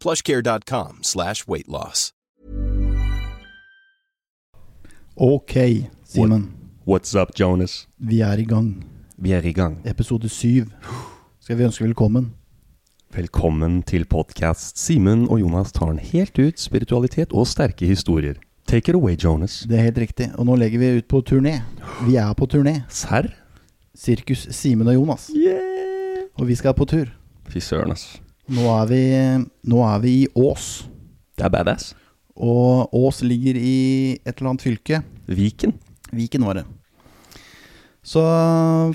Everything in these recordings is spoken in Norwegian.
plushcare.com slash weight loss. Ok, Simen. What's up, Jonas? Vi er i gang. Vi er i gang. Episode syv. Skal vi ønske velkommen? Velkommen til podkast. Simen og Jonas tar den helt ut spiritualitet og sterke historier. Take it away, Jonas. Det er helt riktig. Og nå legger vi ut på turné. Vi er på turné. Serr? Sirkus Simen og Jonas. Yeah! Og vi skal på tur. Fy søren, ass. Nå er vi, nå er vi i Ås. Det er badass. Og Ås ligger i et eller annet fylke. Viken. Viken var det. Så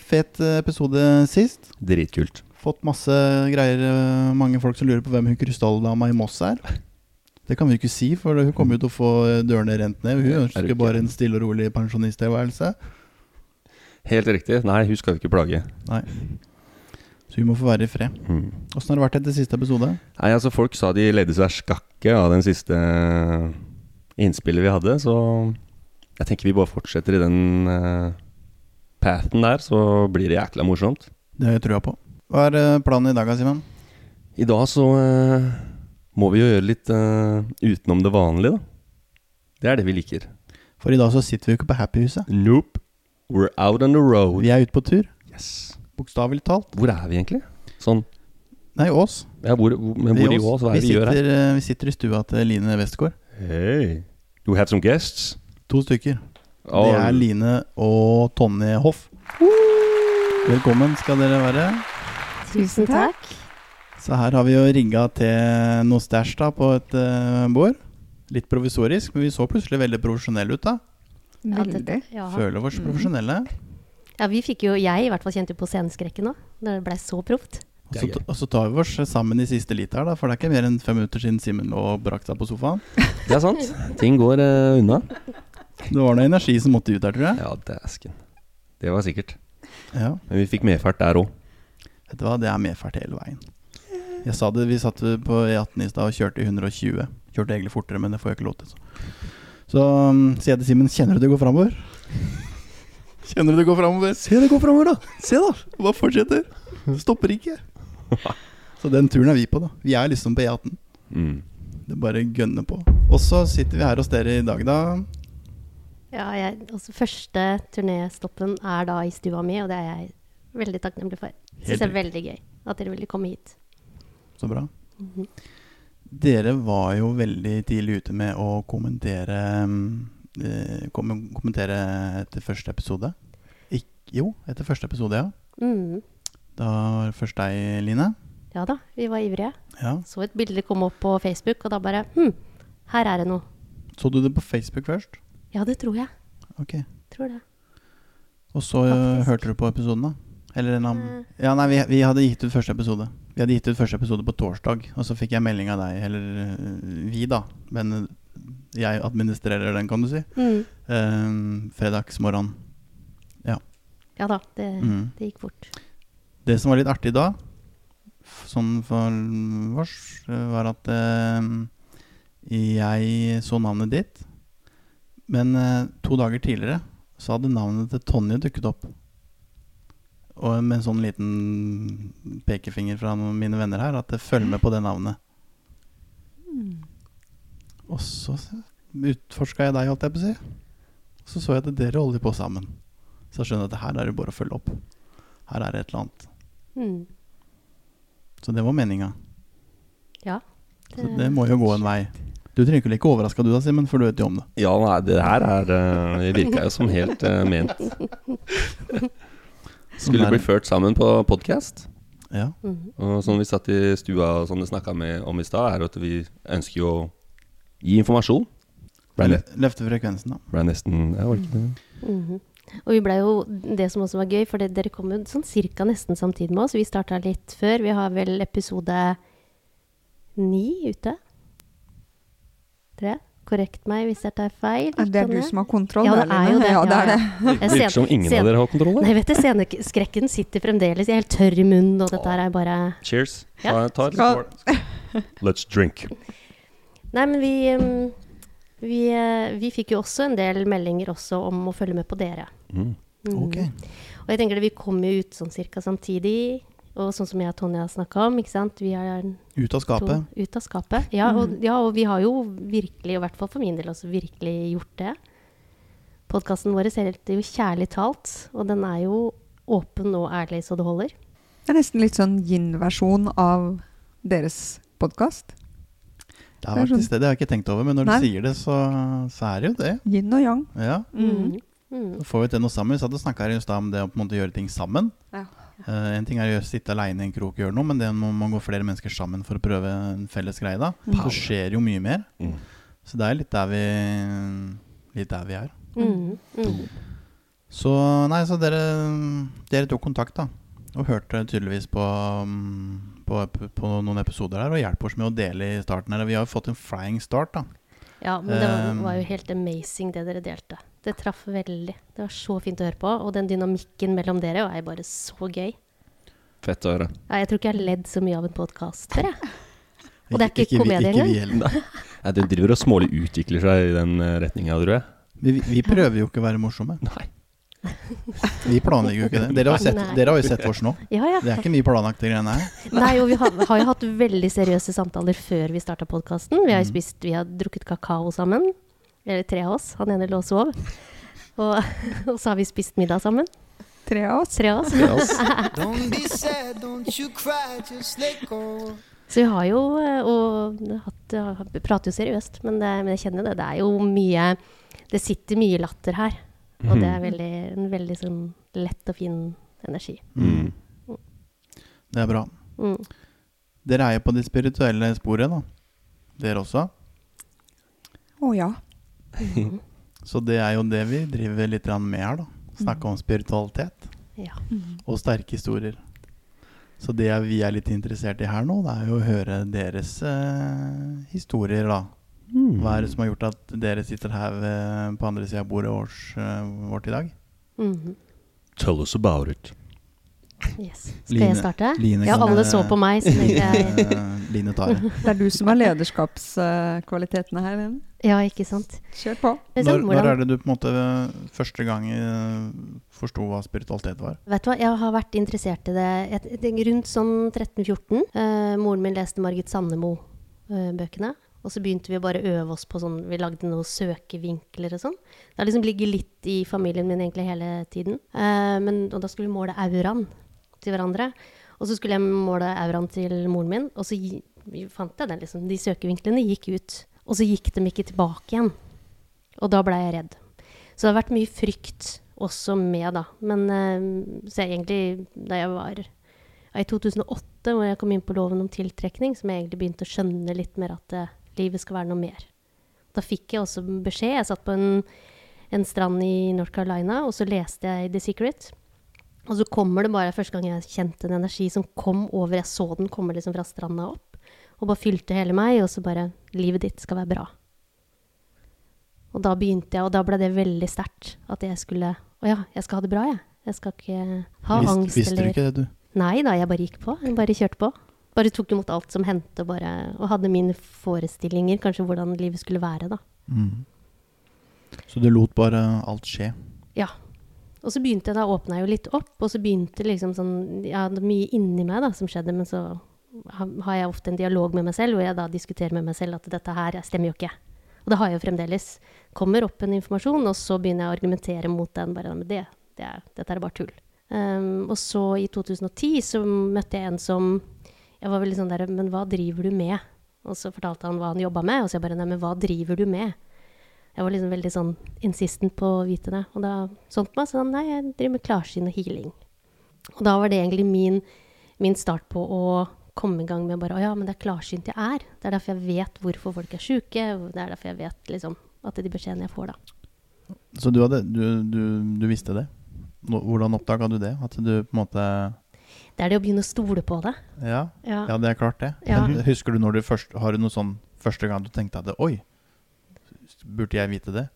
fet episode sist. Dritkult. Fått masse greier. eh, Mange folk som lurer på hvem hun krystalldama i Moss er. Det kan vi ikke si, for hun kommer jo til å få dørene rent ned. Hun Er ønsker bare en stille og rolig pensjonisttilværelse. Helt riktig. Nei, hun skal jo ikke plage. Nei. Så hun må få være i fred. Mm. Har det vært etter siste episode? Nei, altså Folk sa de ledde seg skakke av den siste innspillet vi hadde, så jeg tenker vi bare fortsetter i den uh, pathen der, så blir det jækla morsomt. Det har jeg trua på. Hva er eh, planen i dag, da, Simen? I dag så uh, må vi jo gjøre litt uh, utenom det vanlige, da. Det er det vi liker. For i dag så sitter vi jo ikke på Happyhuset. Nope. We're out on the road. Vi er ute på tur. Yes. Bokstavelig talt. Hvor er vi egentlig? Sånn Nei, Ås. ja, hvor, Men hvor i Ås? Hva er det vi gjør her? sitter, eh, vi sitter i stua til Line Westgård. Hey. Do you have some guests? To stykker. Oh, Det er Line og Tonje Hoff. Velkommen skal dere være. Tusen takk. Så her har vi jo rigga til noe stæsj på et uh, bord. Litt provisorisk, men vi så plutselig veldig profesjonelle ut da. Veldig. Føler oss Mm. Ja, vi fikk jo, jeg i hvert fall kjente jo på sceneskrekken nå, når det ble så proft. Og så, og så tar vi oss sammen i siste liter, da, for det er ikke mer enn fem minutter siden Simen lå og brakk seg på sofaen. Det er sant. Ting går uh, unna. Det var noe energi som måtte ut der, tror jeg. Ja, dæsken. Det var sikkert. Ja. Men vi fikk medfart der òg. Vet du hva, det er medfart hele veien. Jeg sa det, Vi satt på E18 i stad og kjørte i 120. Kjørte egentlig fortere, men det får jeg ikke lov til. Så, så um, sier jeg til Simen Kjenner du det går framover? Kjenner du det går framover? Se det går framover, da! Se, da! Hva fortsetter? Stopper ikke. Så den turen er vi på, da. Vi er liksom på E18. Mm. Det bare gønner på. Og så sitter vi her hos dere i dag, da. Ja, jeg, også første turnéstoppen er da i stua mi, og det er jeg veldig takknemlig for. Syns det er veldig gøy at dere ville komme hit. Så bra. Mhm. Dere var jo veldig tidlig ute med å kommentere mm, eh, Kommentere etter første episode. Jo, etter første episode, ja. Mm. Da var det først deg, Line. Ja da, vi var ivrige. Ja. Så et bilde komme opp på Facebook, og da bare Hm, her er det noe. Så du det på Facebook først? Ja, det tror jeg. Ok. Tror det. Og så eh, Faktisk. hørte du på episoden, da? Eller en annen Eh. Ja, nei, vi, vi hadde gitt ut første episode. Vi hadde gitt ut første episode på torsdag, og så fikk jeg melding av deg, eller eh, vi, da. Men jeg administrerer den, kan du si. Mm. Um, fredagsmorgen. Ja da, det, Mm. det gikk fort. Det som var litt artig da, sånn for vårs, eh, var at eh, Jeg så navnet ditt, men eh, to dager tidligere så hadde navnet til Tonje dukket opp. Og med en sånn liten pekefinger fra mine venner her, at følg følger med på det navnet. Og så utforska jeg deg, holdt jeg på å si. Så så jeg at dere holder på sammen. Så jeg skjønner at her er det bare å følge opp. Her er det et eller annet. Mm. Så det var meninga. Ja. Så det må jo gå en vei. Du trenger ikke å like overraska du da, Simen, for du vet jo om det. Ja, nei, det her er eh, Det virka jo som helt uh, ment. Skulle bli ført sammen på podkast. Ja. Mhm. Og sånn vi satt i stua og sånn vi snakka om i stad, er at vi ønsker jo å gi informasjon. Løfte frekvensen, da. ble nesten Jeg orker ikke det? Mhm. Og vi ble jo Det som også var gøy, for det, dere kom jo sånn cirka nesten samtidig med oss. Vi starta litt før. Vi har vel episode ni ute. Tror jeg. Korrekt meg hvis jeg tar feil. Er det du som har kontroll? Ja, det er jo det. Ja, det er det. Jeg Virker ser- som ingen av dere har kontroll. Nei, vet du, sceneskrekken sitter fremdeles. Jeg er helt tørr i munnen, og dette her er bare Cheers. Ja. Ta, ta et Skål. skål. Let's drink. Nei, men vi, um, vi, eh, vi fikk jo også en del meldinger også om å følge med på dere. Mm. Ok. Ok. Og jeg tenker det, vi kom jo ut sånn cirka samtidig. Og sånn som jeg og Tonje har snakka om, ikke sant. Vi er Ut av to ut av skapet. Ja og, ja, og vi har jo virkelig, i hvert fall for min del også, virkelig gjort det. Podkasten vår heter jo Kjærlig talt, og den er jo åpen og ærlig så det holder. Det er nesten litt sånn yin-versjon av deres podkast. Det, har vært sånn- til stede, det har jeg ikke tenkt over, men når Nei. du sier det, så, så er det jo det. Yin og yang. Ja, Mm. Mm. Får vi til noe sammen. Vi satt og snakka i stad om det å på en måte gjøre ting sammen. Ja. Uh, en ting er å sitte aleine i en krok og gjøre noe, men det må man gå flere mennesker sammen for å prøve en felles greie. da Så skjer jo mye mer. Mm. Så det er litt der vi Litt der vi er. Mm. Mm. Så nei, så dere, dere tok kontakt, da. Og hørte tydeligvis på, mm, på, på noen episoder her og hjelper oss med å dele i starten her. Vi har jo fått en flying start, da. Ja, men det var, Um, var jo helt amazing det dere delte. Det traff veldig. Det var så fint å høre på. Og den dynamikken mellom dere er bare så gøy. Fett å høre. Ja, jeg tror ikke jeg har ledd så mye av en podkast før, jeg. Og det er ikke ikke komedie ikke vi engang. Nei, det driver og smålig utvikler seg i den uh, retninga, tror jeg. Vi, vi prøver jo ikke å være morsomme. Nei. Vi planlegger jo ikke det. Dere har, sett, dere har jo sett oss nå. Ja, ja. Det er ikke mye planlagt, de greiene her. Nei, og vi har, har jo hatt veldig seriøse samtaler før vi starta podkasten. Vi har jo Mm. spist, vi har drukket kakao sammen. Eller tre av oss. Han ene lå og sov. Og, og så har vi spist middag sammen. Tre av oss. Tre av oss. Don't be sad, don't you cry, just let go. Så vi har jo eh, og hatt, prater jo seriøst, men, det, men jeg kjenner det. Det er jo mye Det sitter mye latter her. Og det er veldig, en veldig sånn lett og fin energi. Mm. Det er bra. Mm. Dere er jo på det spirituelle sporet, da. Dere også. Å ja. Så det er jo det vi driver litt med her, da. Snakke om spiritualitet Ja. og sterke historier. Så det er- vi er litt interessert i her nå, det er jo å høre deres eh, historier, da. Hva er det som har gjort at dere sitter her ved, på andre sida av bordet års, eh, vårt i dag? Mhm. Tell us about it. Yes. Skal Line- jeg starte? Line ja, alle eh, så på meg, så jeg Eh, Line tar det. Det er du som har lederskapskvalitetene her. Ellen. Ja, ikke sant? Kjør på. Når, når er det du på en måte eh, første gang eh, forsto hva spiritualitet var? Vet du hva, jeg har vært interessert i det et, et, rundt sånn 13-14. Eh, moren min leste Margit Sandemo-bøkene. Og så begynte vi å bare øve oss på sånn Vi lagde noen søkevinkler og sånn. Det har liksom ligget litt i familien min egentlig hele tiden. Eh, men, og da skulle vi måle auraen til hverandre. Og så skulle jeg måle auraen til moren min, og så gi, fant jeg den, liksom. De søkevinklene gikk ut. Og så gikk de ikke tilbake igjen. Og da blei jeg redd. Så det har vært mye frykt også med, da. Men eh, så jeg egentlig, da jeg var i 2008, hvor jeg kom inn på loven om tiltrekning, som jeg egentlig begynte å skjønne litt mer at eh, livet skal være noe mer. Da fikk jeg også beskjed. Jeg satt på en, en strand i North Carolina, og så leste jeg The Secret. Og så kommer det bare første gang jeg kjente en energi som kom over. Jeg så den komme liksom fra stranda opp, og bare fylte hele meg. Og så bare Livet ditt skal være bra. Og da begynte jeg, og da ble det veldig sterkt. At jeg skulle Å ja, jeg skal ha det bra, jeg. Jeg skal ikke ha Visst- angst visste du ikke det, du? Nei da, jeg bare gikk på. Jeg bare kjørte på. Bare tok imot alt som hendte, og, bare, og hadde mine forestillinger, kanskje hvordan livet skulle være, da. Mm. Så du lot bare alt skje? Ja. Og så begynte jeg, da åpna jeg jo litt opp, og så begynte liksom sånn det er mye inni meg da som skjedde, men så har jeg ofte en dialog med meg selv, hvor jeg da diskuterer med meg selv at dette her stemmer jo ikke. Og det har jeg jo fremdeles. Kommer opp en informasjon, og så begynner jeg å argumentere mot den. Bare med det, det er, dette er bare tull. Um, og så i 2010 så møtte jeg en som Jeg var veldig sånn der Men hva driver du med? Og så fortalte han hva han jobba med, og så jeg bare Nei, men hva driver du med? Jeg var liksom veldig sånn insistent på å vite det. Og da sånt meg så han nei, jeg driver med klarsyn og healing. Og da var det egentlig min, min start på å komme i gang med bare Å ja, men det er klarsynt jeg er. Det er derfor jeg vet hvorfor folk er sjuke. Det er derfor jeg vet liksom at det er de beskjedene jeg får, da. Så du, hadde, du, du, du visste det? Hvordan oppdaga du det? At du på en måte Det er det å begynne å stole på det. Ja, Ja. ja det er klart det. Ja. Men husker du når du først Har du noe sånn første gang du tenkte at Oi, burde jeg vite det?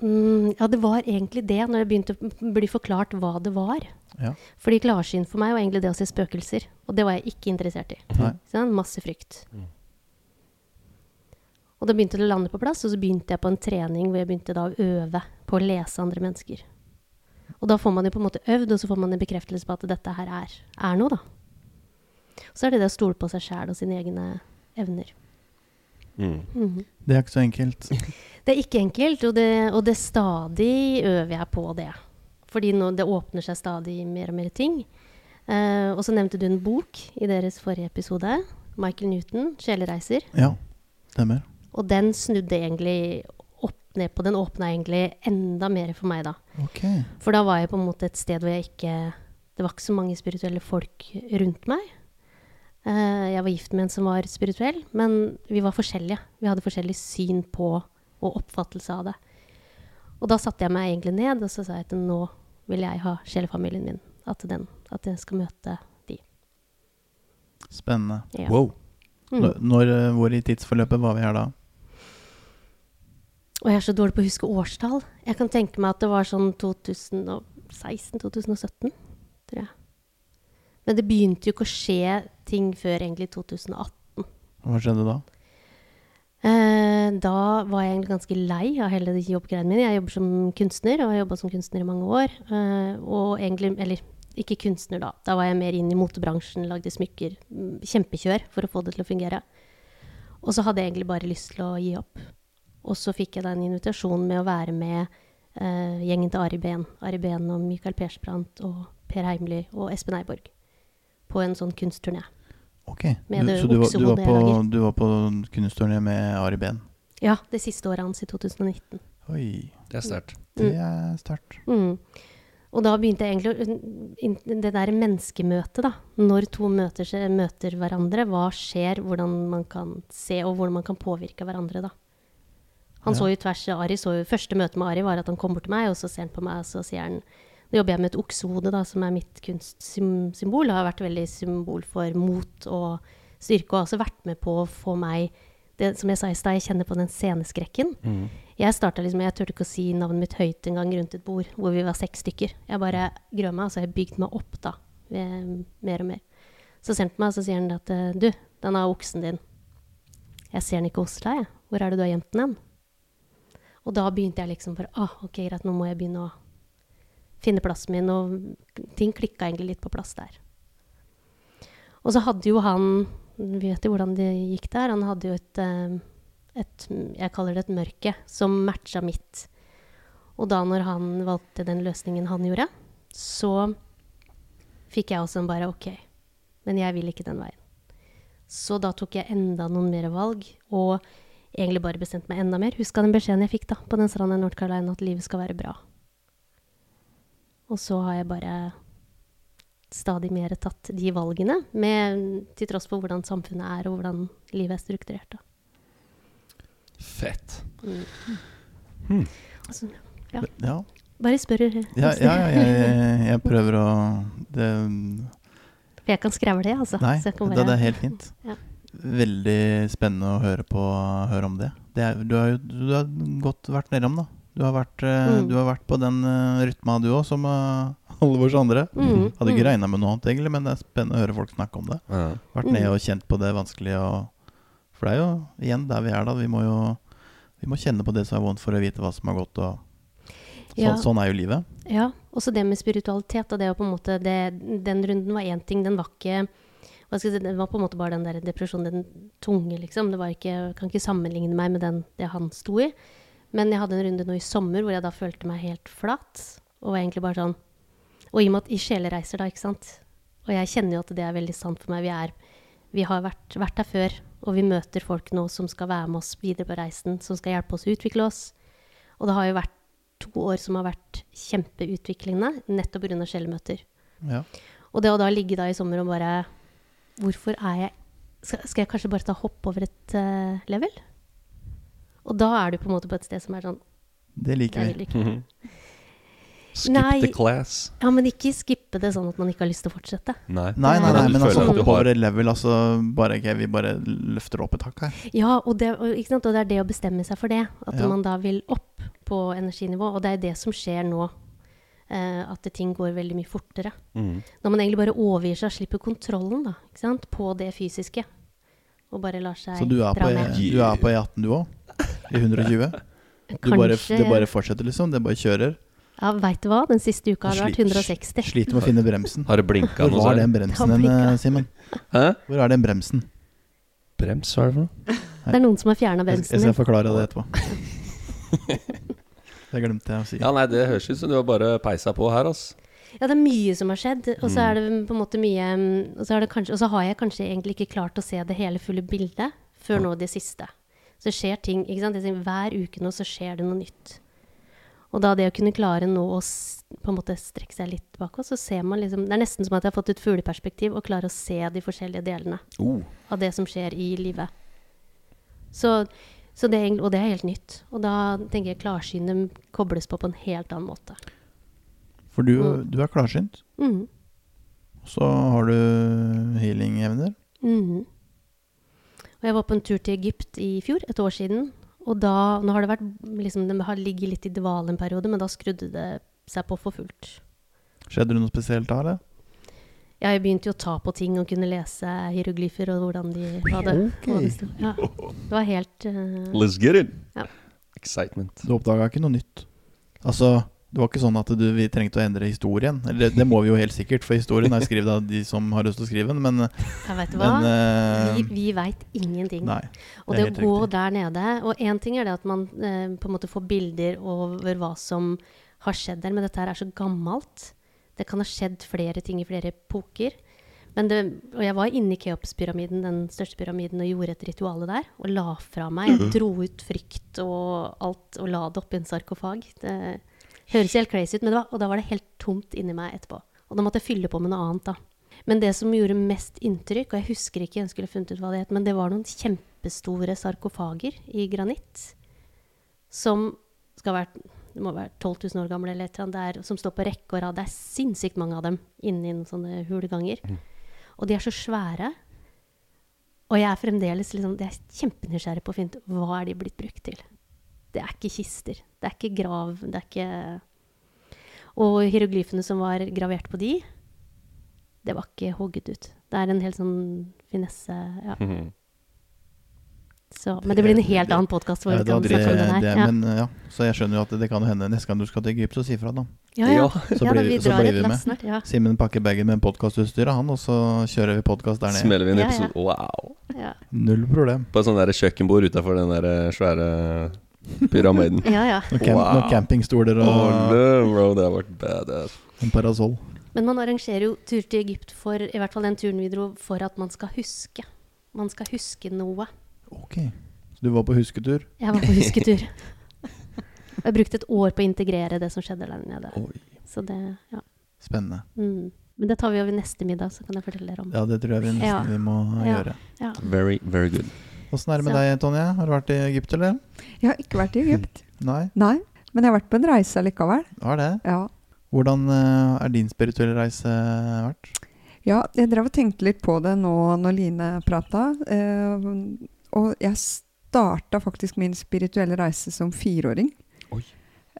Mm, ja, det var egentlig det, når det begynte å bli forklart hva det var. Ja. Fordi klarsyn for meg var egentlig det å se spøkelser. Og det var jeg ikke interessert i. Nei. Så det var masse frykt. Og da begynte det å lande på plass, og så begynte jeg på en trening hvor jeg begynte da å øve på å lese andre mennesker. Og da får man jo på en måte øvd, og så får man en bekreftelse på at dette her er, er noe, da. Så er det det å stole på seg sjæl og sine egne evner. Mm. Mhm. Det er ikke så enkelt. Det er ikke enkelt, og det, og det stadig øver jeg på det. Fordi nå, det åpner seg stadig mer og mer ting. Uh, og så nevnte du en bok i deres forrige episode. Michael Newton, 'Sjelereiser'. Ja, stemmer. Og den snudde egentlig ned på Den åpna egentlig enda mer for meg da. Okay. For da var jeg på en måte et sted hvor jeg ikke Det var ikke så mange spirituelle folk rundt meg. Uh, jeg var gift med en som var spirituell, men vi var forskjellige. Vi hadde forskjellig syn på og oppfattelse av det. Og da satte jeg meg egentlig ned og så sa jeg at nå vil jeg ha sjelefamilien min. At, den, at jeg skal møte de. Spennende. Ja. Wow. Mm. Når, når, eh, hvor i tidsforløpet var vi her da? Og jeg er så dårlig på å huske årstall. Jeg kan tenke meg at det var sånn 2016-2017, tror jeg. Men det begynte jo ikke å skje ting før egentlig 2018. Hva skjedde da? Eh, da var jeg egentlig ganske lei av hele de jobbgreiene mine. Jeg jobber som kunstner, og har jobba som kunstner i mange år. Eh, og egentlig, eller ikke kunstner da, da var jeg mer inn i motebransjen, lagde smykker. mm, Kjempekjør for å få det til å fungere. Og så hadde jeg egentlig bare lyst til å gi opp. Og så fikk jeg da en invitasjon med å være med eh, gjengen til Ari Behn. Ari Behn og Michael Persbrandt og Per Heimly og Espen Eiborg. På en sånn kunstturné. Ok. Du, så du, var- du, var på, du var på kunstturné med Ari Behn? Ja, det siste året hans i 2019. Oi, Det er sterkt. det er sterkt. Mm. Og da begynte jeg egentlig Det der menneskemøtet, da. Når to møter, møter hverandre, hva skjer? Hvordan man kan se, og hvordan man kan påvirke hverandre, da. Han Ja. så jo tvers Ari så jo, Første møte med Ari var at han kom bort til meg, og så ser han på meg, og så sier han Nå jobber jeg med et oksehode, da, som er mitt kunstsymbol. Har vært veldig symbol for mot og styrke, og har også vært med på å få meg det, Som jeg sa i stad, jeg kjenner på den sceneskrekken. Mm. Jeg startet liksom, jeg turte ikke å si navnet mitt høyt en gang rundt et bord hvor vi var seks stykker. Jeg bare grød meg, og så har jeg bygd meg opp da, ved, mer og mer. Så ser han på meg, og så sier han at du, den er oksen din. Jeg ser den ikke hos deg, jeg. Hvor er det du har gjemt den hen? Og da begynte jeg liksom bare, ah, ok, greit, nå må jeg begynne å finne plassen min, og ting klikka egentlig litt på plass der. Og så hadde jo han, vet jo hvordan det gikk der, han hadde jo et, eh, et jeg kaller det et mørke, som matcha mitt. Og da når han valgte den løsningen han gjorde, så fikk jeg også en bare OK, men jeg vil ikke den veien. Så da tok jeg enda noen mer valg, og egentlig bare bestemt meg enda mer. Huska den beskjeden jeg fikk da, på den stranda i North Carolina, at livet skal være bra. Og så har jeg bare stadig mer tatt de valgene, med, til tross for hvordan samfunnet er, og hvordan livet er strukturert. Da. Fett. Mm. Altså, Ja. Ja, bare spør. ja, ja, ja jeg, jeg prøver å det, For jeg kan skravle, altså. Nei, så jeg bare, det, det er helt fint. Ja. Veldig spennende å høre, på, høre om det. det er, du har jo du har godt vært nedom, da. Du har vært, eh, Mm. du har vært på den uh, rytma du òg, som, eh, alle vårs andre. Mm, Hadde ikke mm. regna med noe annet, egentlig, men det er spennende å høre folk snakke om det. Ja. Vært nede Mm. og kjent på det vanskelige og For det er jo igjen der vi er, da. Vi må jo Vi må kjenne på det som er vondt, for å vite hva som har gått, og så, Ja. Sånn er jo livet. Ja, også det med spiritualitet. Og det å på en måte det, Den runden var én ting. Den var ikke si, Det var på en måte bare den der depresjonen, den tunge, liksom. Det var ikke, jeg kan ikke sammenligne meg med den det han sto i. Men jeg hadde en runde nå i sommer hvor jeg da følte meg helt flat. Og var egentlig bare sånn Og i og med at i sjelereiser, da, ikke sant. Og jeg kjenner jo at det er veldig sant for meg. Vi, er, vi har vært, vært der før, og vi møter folk nå som skal være med oss videre på reisen, som skal hjelpe oss å utvikle oss. Og det har jo vært to år som har vært kjempeutviklende, nettopp pga. sjelmøter. Ja. Og det å da ligge da i sommer og bare Hvorfor er jeg Skal, skal jeg kanskje bare ta hopp over et uh, level? Og da er du på en måte på et sted som er sånn Det liker er vi. Mhm. Skip Nei. the class. Ja, men ikke skippe det sånn at man ikke har lyst til å fortsette. Nei. Nei, nei, nei, men altså at hoppe over et level, altså bare okay, vi bare løfter opp et hakk her. Ja, og det, og, ikke sant? og det er det å bestemme seg for det. At Ja. man da vil opp på energinivå. Og det er det som skjer nå. Eh, at ting går veldig mye fortere. Mm. Når man egentlig bare overgir seg og slipper kontrollen da, ikke sant? på det fysiske. Og bare lar seg Så du er på, dra E- Så du er på E18 du òg? I 120? Du bare, det bare fortsetter, liksom? Det bare kjører? Ja, veit du hva? Den siste uka har det vært 160. Sliter med å finne bremsen. Har det blinka Hvor noe var den bremsen Simen? Hvor er den bremsen? Brems, hva er det for noe? Det er noen som har fjerna Jeg, bremsen jeg skal forklare det etterpå. Det glemte jeg å si. Ja, nei, det høres ut som du har bare peisa på her, altså. Ja, det er mye som har skjedd. Og så Mm. er det på en måte mye mm, Og så, er det kanskje, og så har jeg kanskje egentlig ikke klart å se det hele fulle bildet før nå det siste. Så skjer ting. ikke sant? Tenker, hver uke nå så skjer det noe nytt. Og da det å kunne klare nå å på en måte strekke seg litt bakover, så ser man liksom Det er nesten som at jeg har fått et fugleperspektiv og klarer å se de forskjellige delene Oh. av det som skjer i livet. Så det, er og det er helt nytt. Og da tenker jeg klarsynet kobles på på en helt annen måte. For du, Mm. du er klarsynt. Mhm. Så har du healing-evner. Mhm. Og jeg var på en tur til Egypt i fjor, et år siden. Og da Nå har det vært liksom, Det har ligget litt i dvale en periode, men da skrudde det seg på for fullt. Skjedde det noe spesielt da, eller? Jeg begynte jo å ta på ting og kunne lese hieroglyfer og hvordan de hadde det, hva det. Ja. Det var helt uh, Let's get it! Ja. Excitement. Du oppdaga ikke noe nytt? Altså, det var ikke sånn at du, vi trengte å endre historien. Eller det, det må vi jo helt sikkert, for historien er skrevet av de som har lyst til å skrive den, men, Jeg vet du hva? men uh, vi vi veit ingenting. Nei. Og det og det å gå riktig. der nede Og én ting er det at man uh, på en måte får bilder over hva som har skjedd der, men dette her er så gammelt. Det kan ha skjedd flere ting i flere epoker. Men det, og jeg var inne i Keops-pyramiden, den største pyramiden, og gjorde et ritual der. Og la fra meg. Jeg dro ut frykt og alt og la det oppi en sarkofag. Det høres helt crazy ut, men det var, og da var det helt tomt inni meg etterpå. Og da måtte jeg fylle på med noe annet, da. Men det som gjorde mest inntrykk, og jeg husker ikke, jeg skulle funnet ut hva det het, men det var noen kjempestore sarkofager i granitt som skal ha vært det må være 12 000 år gamle, eller et eller annet, som står på rekke og rad. Det er sinnssykt mange av dem inni noen sånne huleganger. Og de er så svære. Og jeg er fremdeles liksom, jeg er kjempenysgjerrig på å finne ut hva er de blitt brukt til. Det er ikke kister. Det er ikke grav. Det er ikke Og hieroglyfene som var gravert på de, det var ikke hogget ut. Det er en helt sånn finesse ja. Mhm. Så, men det blir en helt annen podkast Ja, det, der. Ja. ja, Så jeg skjønner jo at det kan hende neste gang du skal til Egypt, så si fra, da. Ja, ja. Ja. Så ja, da, blir- vi så blir vi med. snart. Ja. Simen pakker bagen med podkastutstyret, han, og så kjører vi podkast der nede. Smeller vi en Ja, ja. episode Wow! Ja. Null problem. På et sånt der kjøkkenbord utafor den der eh, svære pyramiden. ja, ja. Noen, camp, Wow. noen campingstoler og Åle, bro, det har vært badass. en parasoll. Men man arrangerer jo tur til Egypt for i hvert fall den turen vi dro, for at man skal huske. Man skal huske noe. Ok. Så du var på husketur? Jeg var på husketur. Jeg brukte et år på å integrere det som skjedde der nede. Oi. Så det, ja. Spennende. Mm. Men det tar vi over neste middag, så kan jeg fortelle dere om. Ja, det tror jeg vi nesten Ja. vi må Ja. gjøre. Ja. Very, very good. Åssen er det med Så- deg, Tonje? Har du vært i Egypt, eller? Jeg har ikke vært i Egypt. Nei? Nei. Men jeg har vært på en reise likevel. Har det? Ja. Hvordan eh, er din spirituelle reise vært? Ja, jeg drev og tenkte litt på det nå når Line prata. Eh, og jeg starta faktisk min spirituelle reise som fireåring.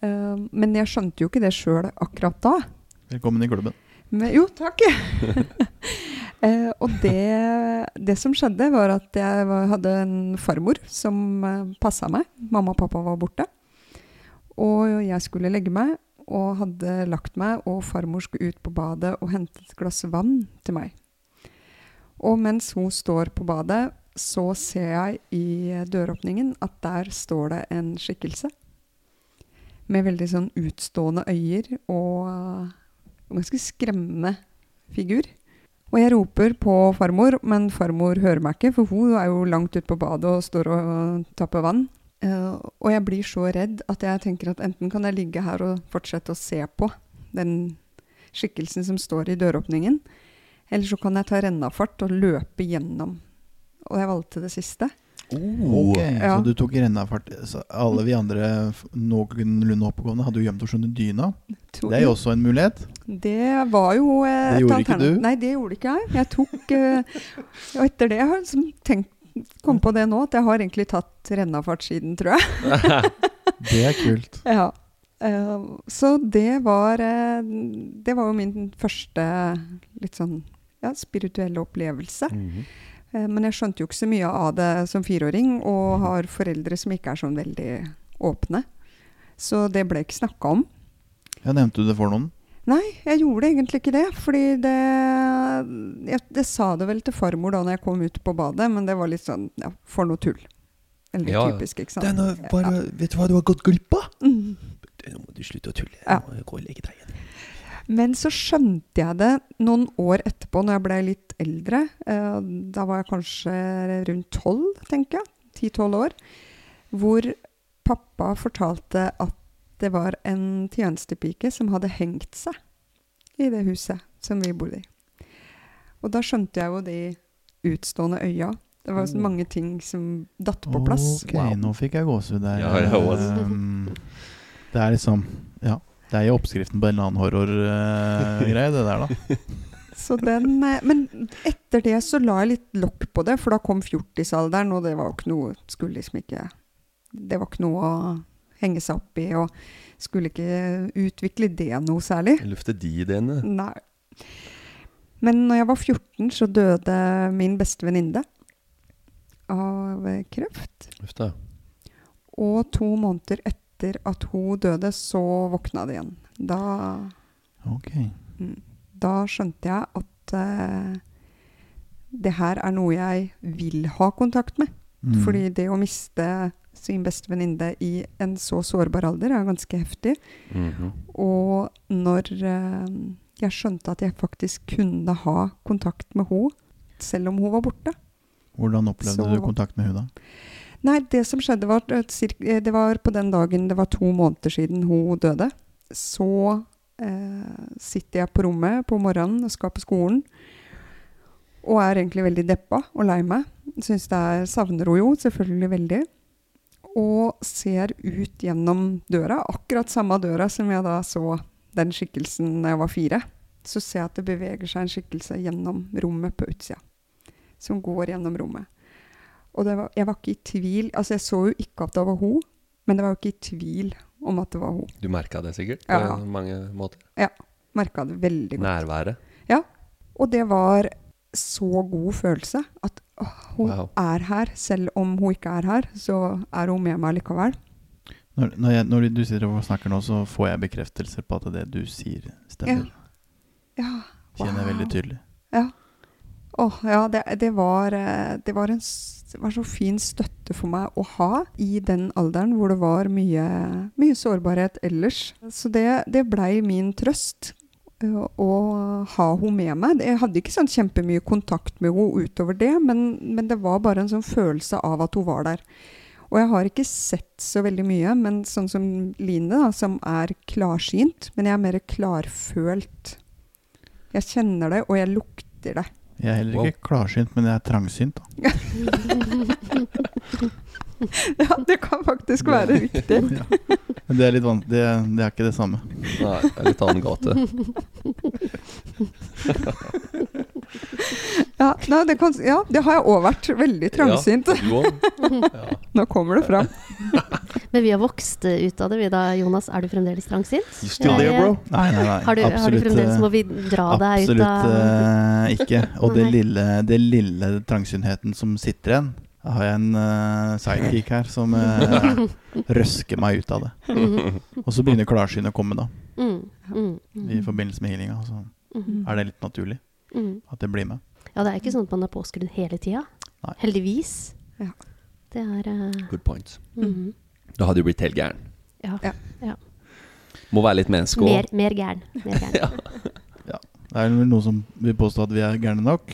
Eh, men jeg skjønte jo ikke det sjøl akkurat da. Velkommen i klubben. Men, jo, takk. uh, og det, det som skjedde, var at jeg var, hadde en farmor som uh, passa meg. Mamma og pappa var borte. Og jeg skulle legge meg, og hadde lagt meg, og farmor skulle ut på badet og hente et glass vann til meg. Og mens hun står på badet, så ser jeg i døråpningen at der står det en skikkelse. Med veldig sånn utstående øyer og uh, ganske skremmende figur. Og jeg roper på farmor, men farmor hører meg ikke, for hun er jo langt ute på badet og står og tapper vann. Uh, og jeg blir så redd at jeg tenker at enten kan jeg ligge her og fortsette å se på den skikkelsen som står i døråpningen, eller så kan jeg ta rennafart og løpe gjennom. Og jeg valgte det siste. Ok, Ja. Så du tok rennafart. Så alle vi andre noenlunde oppegående hadde jo gjemt oss under dyna. Tok. Det er jo også en mulighet. Det var jo eh, Det et gjorde ikke du? Nei, det gjorde ikke jeg. Jeg tok eh, Og etter det har jeg liksom tenkt Kom på det nå, at jeg har egentlig tatt rennafart siden, tror jeg. Det er kult. Ja. Eh, så det var eh, Det var jo min første litt sånn ja, spirituelle opplevelse. Mm Eh, men jeg skjønte jo ikke så mye av det som fireåring, og har foreldre som ikke er sånn veldig åpne. Så det ble ikke snakka om. Ja, Nevnte du det for noen? Nei, jeg gjorde egentlig ikke det. Fordi det Jeg, jeg sa det vel til farmor da når jeg kom ut på badet, men det var litt sånn ja, for noe tull. Eller Ja, typisk, ikke sant. Vet du hva du har gått glipp av? Mm. Nå må du slutte å tulle. Ja. Nå må gå og legge deg igjen. Men så skjønte jeg det noen år etterpå, når jeg ble litt eldre. Eh, da var jeg kanskje rundt tolv, tenker jeg. Ti-tolv år. Hvor pappa fortalte at det var en tjenestepike som hadde hengt seg i det huset som vi bodde i. Og da skjønte jeg jo de utstående øya. Det var så mange ting som datt på plass. Ok, nå fikk jeg gåsehud der. Ja, jeg også. Um, det er liksom Ja. Det er jo oppskriften på en eller annen horrorgreie, det der, da. Så den, eh, men etter det så la jeg litt lokk på det, for da kom fjortisalderen, og det var jo ikke noe Skulle liksom ikke Det var ikke noe å henge seg opp i, og skulle ikke utvikle det noe særlig. Lufte de ideene. Nei. Men når jeg var 14, så døde min beste venninne av kreft. Uff da. Og to måneder etter at hun døde, så våkna det igjen. Da Ok. Mm. Da skjønte jeg at uh, det her er noe jeg vil ha kontakt med. Mm. Fordi det å miste sin beste venninne i en så sårbar alder er ganske heftig. Mhm. Og når uh, jeg skjønte at jeg faktisk kunne ha kontakt med henne, selv om hun var borte Hvordan opplevde Så- du kontakt med henne da? Nei, det som skjedde var at eh, Det var på den dagen det var to måneder siden hun døde. Så eh, sitter jeg på rommet på morgenen og skal på skolen. Og er egentlig veldig deppa og lei meg. Syns det er Savner hun jo selvfølgelig veldig. Og ser ut gjennom døra, akkurat samme døra som jeg da så den skikkelsen da jeg var fire. Så ser jeg at det beveger seg en skikkelse gjennom rommet på utsida. Som går gjennom rommet. Og det var, jeg var ikke i tvil Altså, jeg så jo ikke at det var hun, men det var jo ikke i tvil om at det var hun. Du merka det sikkert på Ja. mange måter? Ja. Merka det veldig godt. Nærværet. Og det var så god følelse at å, hun Wow. er her. Selv om hun ikke er her, så er hun med meg likevel. Når, når, jeg, når du sitter og snakker nå, så får jeg bekreftelser på at det du sier, stemmer. Ja. Kjenner jeg veldig tydelig. Ja. Åh, ja, det, det, var, eh, det, var en, var så fin støtte for meg å ha i den alderen hvor det var mye, mye sårbarhet ellers. Så det, det blei min trøst eh, å ha henne med meg. Jeg hadde ikke sånn kjempemye kontakt med henne utover det, men, men det var bare en sånn følelse av at hun var der. Og jeg har ikke sett så veldig mye, men sånn som Line, da, som er klarsynt, men jeg er mer klarfølt. Jeg kjenner det, og jeg lukter det. Jeg er heller Wow. ikke klarsynt, men jeg er trangsynt. Da. Ja, det kan faktisk være riktig. Ja. Men det er litt vanskelig det, det er ikke det samme. Nei, det er litt annen gate. Ja, nei, det, kan, ja, det har jeg òg vært. Veldig trangsynt. Nå kommer det fram. Men vi har vokst eh, ut av det, vi da, Jonas. Er du fremdeles trangsynt? You still there, bro? Nei, nei, nei. Har du, har du fremdeles eh, Må vi dra deg ut av Absolutt ikke. Og det lille, det lille trangsyntheten som sitter igjen Da har jeg en uh, sidekick her som uh, røsker meg ut av det. Og så begynner klarsynet å komme, da. mm, mm, I mm, forbindelse med healinga. Så er det litt naturlig mm. at det blir med. Ja, det er ikke sånn at man er påskrudd hele tida. Heldigvis. Ja. Det er uh, Good point. -hmm. Da hadde du blitt helt gæren. Ja. Ja. Må være litt menneske Mer, òg. mer gæren. Mer gæren. Det er vel noen som vil påstå at vi er gærne nok.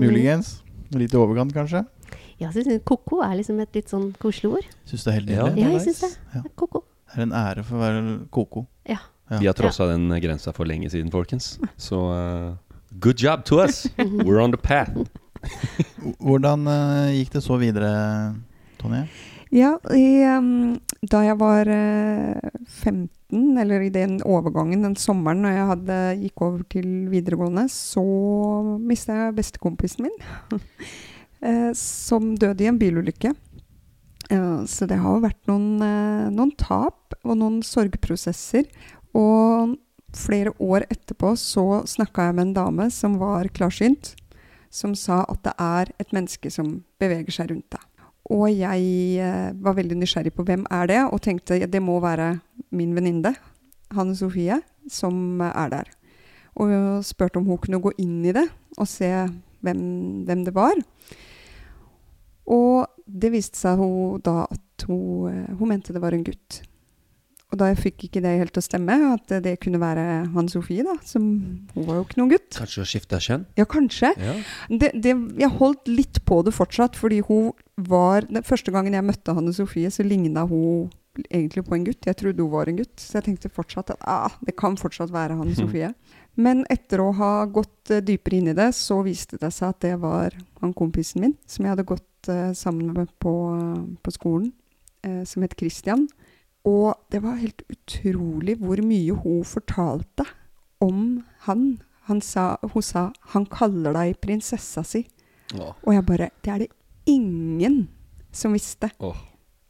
Muligens. Litt i overkant, kanskje. Ja, så synes jeg Koko er liksom et litt sånn koselig ord. Syns det er helt Ja. nydelig. Ja, jeg syns det. Ja. Koko. Det er en ære for å være koko. Ja. Ja. Vi har trossa den grensa for lenge siden, folkens. Så eh, good job to us. We're on the path. Hvordan uh, gikk det så videre, Tonje? Ja, i, um, da jeg var uh, 15, eller i den overgangen den sommeren når jeg hadde, gikk over til videregående, så mista jeg bestekompisen min. uh, som døde i en bilulykke. Eh, så det har jo vært noen, eh, noen tap og noen sorgprosesser. Og flere år etterpå så snakka jeg med en dame som var klarsynt, som sa at det er et menneske som beveger seg rundt deg. Og jeg eh, var veldig nysgjerrig på hvem er det, og tenkte ja, det må være min venninne, Hanne Sofie, som er der. Og spurte om hun kunne gå inn i det og se hvem, hvem det var. Og det viste seg hun da at hun, eh, hun mente det var en gutt. Og da jeg fikk ikke det helt til å stemme, at det kunne være Hanne Sofie, da, som Hun var jo ikke noen gutt. Kanskje å skifte kjønn? Ja, kanskje. Ja. Det, det, jeg holdt litt på det fortsatt, fordi hun var Den første gangen jeg møtte Hanne Sofie, så ligna hun egentlig på en gutt. Jeg trodde hun var en gutt, så jeg tenkte fortsatt at ah, det kan fortsatt være Hanne Sofie. Men etter å ha gått eh, dypere inn i det, så viste det seg at det var han kompisen min, som jeg hadde gått eh, sammen med på, på skolen, eh, som het Christian. Og det var helt utrolig hvor mye hun fortalte om han. han sa, hun sa 'han kaller deg prinsessa si'. Åh. Og jeg bare Det er det ingen som visste. Åh.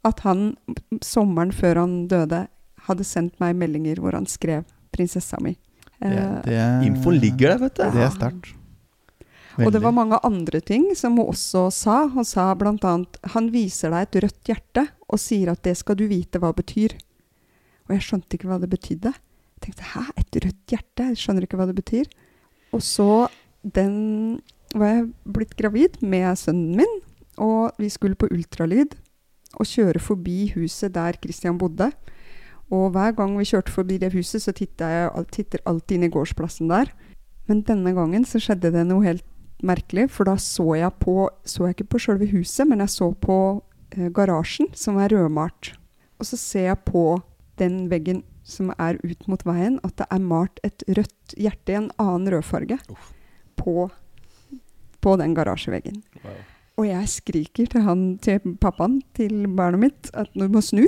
At han sommeren før han døde, hadde sendt meg meldinger hvor han skrev 'prinsessa mi'. Det, det er, Infoen ligger der, vet du. Det er sterkt. og det var mange andre ting som hun også sa. Hun sa bl.a.: Han viser deg et rødt hjerte og sier at det skal du vite hva betyr. Og jeg skjønte ikke hva det betydde. Jeg tenkte hæ, et rødt hjerte? Jeg skjønner ikke hva det betyr. Og så den var jeg blitt gravid med sønnen min, og vi skulle på ultralyd og kjøre forbi huset der Christian bodde. Og hver gang vi kjørte forbi det huset, så titter jeg titter alltid inn i gårdsplassen der. Men denne gangen så skjedde det noe helt merkelig, for da så jeg på Så jeg ikke på sjølve huset, men jeg så på garasjen, som er rødmalt. Og så ser jeg på den veggen som er ut mot veien, at det er malt et rødt hjerte i en annen rødfarge på, på den garasjeveggen. Og jeg skriker til, han, til pappaen til barnet mitt at du må snu.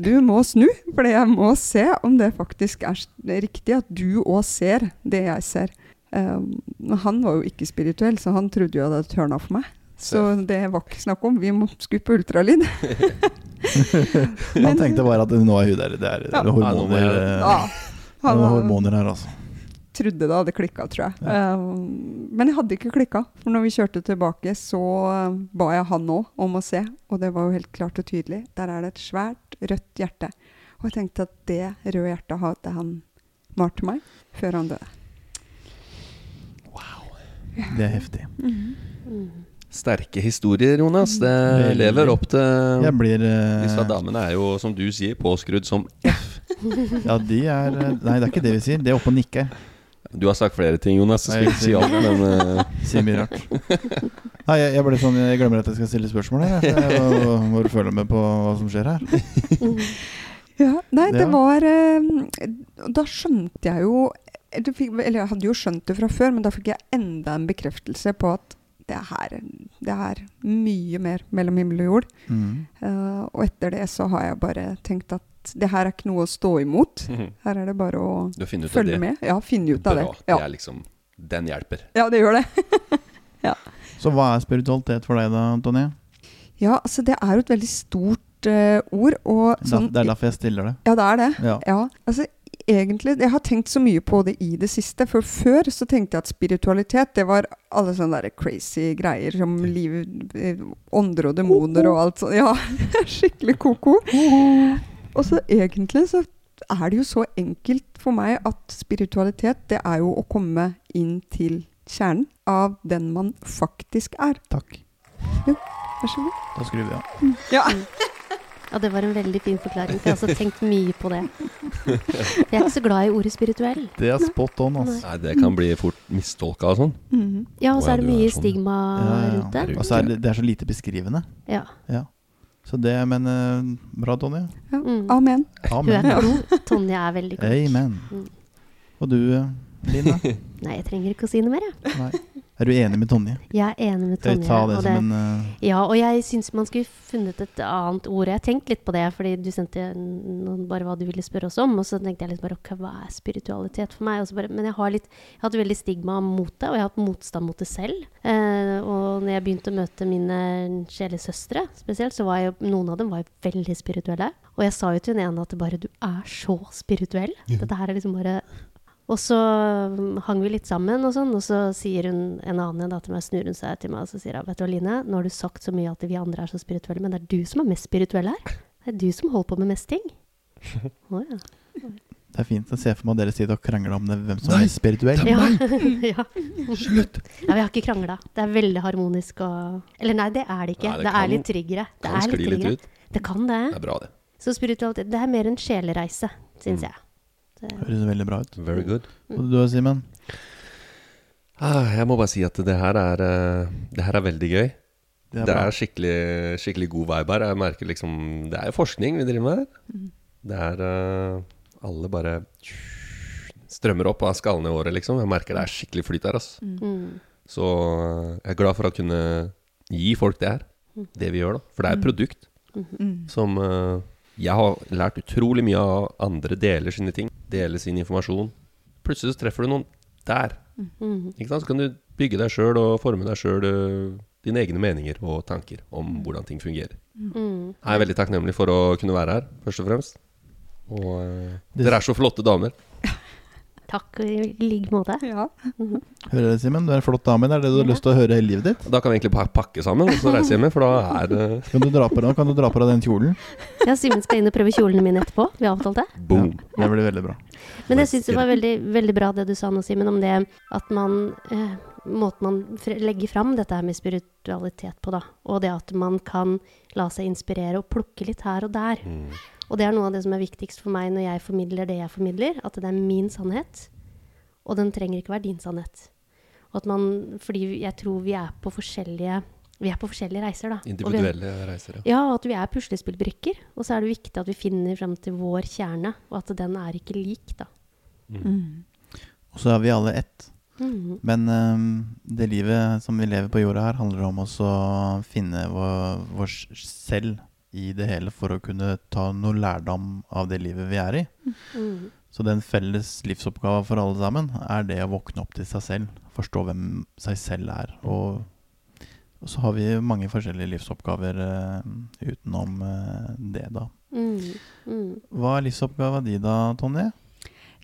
Du må snu, for jeg må se om det faktisk er riktig at du òg ser det jeg ser. Um, han var jo ikke spirituell, så han trodde jo at det tørna for meg. Så det var ikke snakk om. Vi skulle på ultralyd. Han tenkte bare at nå er hun der. Det er, Ja. er hormoner, Ja, eh, det han hormoner her, altså. trodde det hadde klikka, tror jeg. Ja. men jeg hadde ikke klikka. For når vi kjørte tilbake, så um, ba jeg han òg om å se. Og det var jo helt klart og tydelig. Der er det et svært rødt hjerte. Og jeg tenkte at det røde hjertet hadde han malt til meg før han døde. Wow. Det er heftig. Mm. Sterke historier, Jonas. Det Veldig. lever opp til Jeg blir uh, Disse damene er jo, som du sier, påskrudd som Ja, de er eh, Nei, det er ikke det vi sier. De er oppe og nikker. Du har sagt flere ting, Jonas. Jeg skal ikke si alt, men uh... Si mye rart. Nei, jeg, jeg ble sånn Jeg glemmer at jeg skal stille spørsmål her. jeg. Må- må følge med på hva som skjer her. Ja, nei, det var uh, Da skjønte jeg jo fikk, eller jeg hadde jo skjønt det fra før, men da fikk jeg enda en bekreftelse på at det er, det er mye mer mellom himmel og jord. Mm. Uh, og etter det så har jeg bare tenkt at det her er ikke noe å stå imot. Her er det bare å følge med. Ja, finne ut av det. Bra. Det er liksom Den hjelper. ja, det gjør det. Så hva er spiritualitet for deg da, Tonje? Ja, altså det er jo et veldig stort uh, ord. Og sånn, det er derfor jeg stiller det. Ja, det er det. Ja. Ja, altså egentlig Jeg har tenkt så mye på det i det siste. For før så tenkte jeg at spiritualitet, det var alle sånne der crazy greier som liv, eh, ånder og demoner og alt sånt. Ja, skikkelig ko-ko. Og så egentlig så er det jo så enkelt for meg at spiritualitet, det er jo å komme inn til kjernen av den man faktisk er. Takk. Vær så god. Da skrur vi av. Ja. Ja, det var en veldig fin forklaring. For jeg har også tenkt mye på det. Jeg er ikke så glad i ordet spirituell. Det er spot on, altså. Nei, det kan bli fort mistolka og sånn. Mhm. Ja, og så er det mye sånn. stigma rundt det. Og så er det, det er så lite beskrivende. Ja. Ja. Så det, men uh, bra, Tonje. Ja. Mm. Amen. Hun er Amen. klok. Tonje er veldig god. Amen. Mm. Og du, Lina? Nei, jeg trenger ikke å si noe mer, jeg. Nei. Er du enig med Tonje? Jeg er enig med Skal Tonje. vi ta det og som en uh... Ja, og jeg syns man skulle funnet et annet ord. Jeg har tenkt litt på det, fordi du sendte noen, bare hva du ville spørre oss om. Og så tenkte jeg litt bare ok, hva er spiritualitet for meg? Og så bare, men jeg har, litt, jeg har hatt veldig stigma mot det, og jeg har hatt motstand mot det selv. Eh, og når jeg begynte å møte mine sjelesøstre spesielt, så var jo noen av dem var veldig spirituelle. Og jeg sa jo til hun ene at det bare du er så spirituell. Dette her er liksom bare og så um, hang vi litt sammen, og sånn, og så sier hun en annen da til meg, snur hun seg til meg og så sier hun, vet du hva, Line, nå har du sagt så mye at vi andre er så spirituelle, men det er du som er mest spirituell her. Det er du som holder på med mest ting. Oh, ja. Det er fint å se for meg dere sitter og krangler om det, hvem som er spirituell. Ja. ja. Slutt! Ja, vi har ikke krangla. Det er veldig harmonisk og Eller nei, det er det ikke. Nei, det det, kan- er litt triggere. Det Kan er litt skli litt ut. Det kan det. Det er bra, det. Så spiritualitet Det er mer en sjelereise, syns Mm. jeg. Det, Høres veldig bra ut. Very good. Og du, Simen? Ah, jeg må bare si at det her er, eh, det her er veldig gøy. Det er Det er skikkelig, skikkelig god vibe her. Jeg merker liksom Det er jo forskning vi driver med her. Det er eh, Alle bare strømmer opp av skallene våre, liksom. Jeg merker det er skikkelig flyt her, altså. mm. Så eh, jeg er glad for å kunne gi folk det her. Det vi gjør, da. For det er et produkt Mm. som eh, Jeg har lært utrolig mye av andre deler sine ting. Deler sin informasjon. Plutselig så treffer du noen der. Mm. Ikke sant? Så kan du bygge deg sjøl og forme deg sjøl dine egne meninger og tanker om hvordan ting fungerer. Mm. Jeg er veldig takknemlig for å kunne være her, først og fremst. Og uh, Det- dere er så flotte damer. Takk i like måte. Ja. Hører det, Simen? Du er en flott dame. Det er det du har lyst til å høre hele livet ditt. Da kan vi egentlig bare pakke sammen og så reise hjem for da er det Kan du dra på deg, kan du dra på deg den kjolen? Ja, Simen skal inn og prøve kjolene mine etterpå. Vi har avtalt det. boom. Ja, det blir veldig bra. Men jeg syns det var veldig, veldig bra det du sa nå, Simen, om det at man eh, Måten man legger fram dette her med spiritualitet på, da. Og det at man kan la seg inspirere og plukke litt her og der. Mm. Og det er noe av det som er viktigst for meg når jeg formidler det jeg formidler. At det er min sannhet. Og den trenger ikke være din sannhet. Og at man, fordi jeg tror vi er på forskjellige vi er på forskjellige reiser, da. Og vi er- Individuelle reiser, ja. ja, at vi er puslespillbrikker. Og så er det viktig at vi finner frem til vår kjerne, og at den er ikke lik, da. Mm. Og så er vi alle ett. Mm. Men um, det livet som vi lever på jorda her, handler om å finne vår, vår selv i det hele for å kunne ta noe lærdom av det livet vi er i. Mm. Så den felles livsoppgava for alle sammen er det å våkne opp til seg selv. Forstå hvem seg selv er. Og, og så har vi mange forskjellige livsoppgaver uh, utenom uh, det, da. Mm. Mm. Hva er livsoppgava di da, Tonje?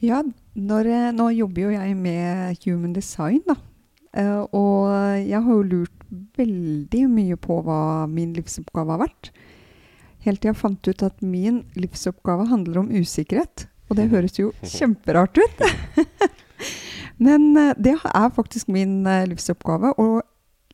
Ja, når, eh, nå jobber jo jeg med human design, da. Uh, og jeg har jo lurt veldig mye på hva min livsoppgave har vært. Helt til jeg fant ut at min livsoppgave handler om usikkerhet. Og det høres jo kjemperart ut. Men eh, det er faktisk min eh, livsoppgave. Å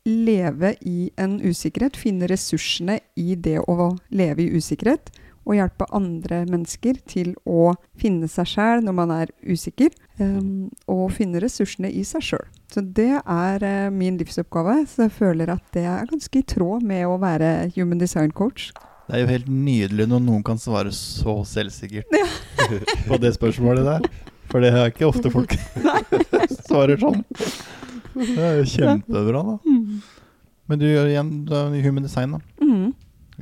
leve i en usikkerhet. Finne ressursene i det å leve i usikkerhet og hjelpe andre mennesker til å finne seg sjæl når man er usikker, um, og finne ressursene i seg sjøl. Så det er eh, min livsoppgave. Så jeg føler at det er ganske i tråd med å være human design coach. Det er jo helt nydelig når noen kan svare så selvsikkert på det spørsmålet der. For det er ikke ofte folk svarer sånn. Det er jo kjempebra, da. Men du gjør igjen du er i human design, da. Mm.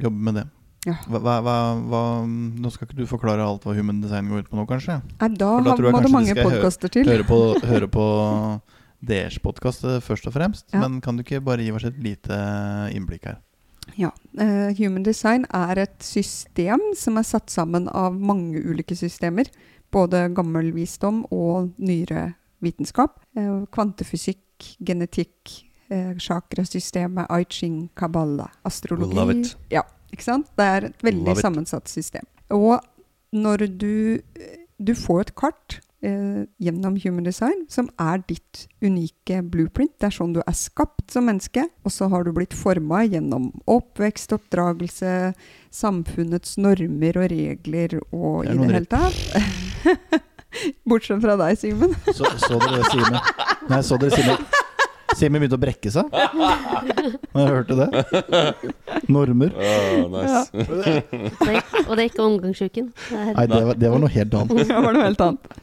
Jobber med det. Ja. Hva, hva, hva, nå skal ikke du forklare alt hva human design går ut på nå, kanskje? Nei, da, da tror jeg må det de mange podkaster til. Høre på, høre på deres podkast først og fremst. Ja. Men kan du ikke bare gi oss et lite innblikk her? Ja. Uh, human design er et system som er satt sammen av mange ulike systemer. Både gammel visdom og nyere vitenskap. Uh, kvantefysikk, genetikk, uh, chakrasystemet, ai ching, kabbala, astrologi. Love it. Ja, ikke sant? Det er et veldig sammensatt system. Og når du Du får et kart eh, gjennom human design som er ditt unike blueprint. Det er sånn du er skapt som menneske. Og så har du blitt forma gjennom oppvekst, oppdragelse, samfunnets normer og regler og i det hele tatt. Bortsett fra deg, Simen. Så, så dere Simen Nei, så dere Simen Simen begynte å brekke seg når jeg hørte det. Normer. Oh, nice. Det er, og det er ikke omgangsuken. Det er, Nei, det var, det var noe helt annet. Det var noe helt annet.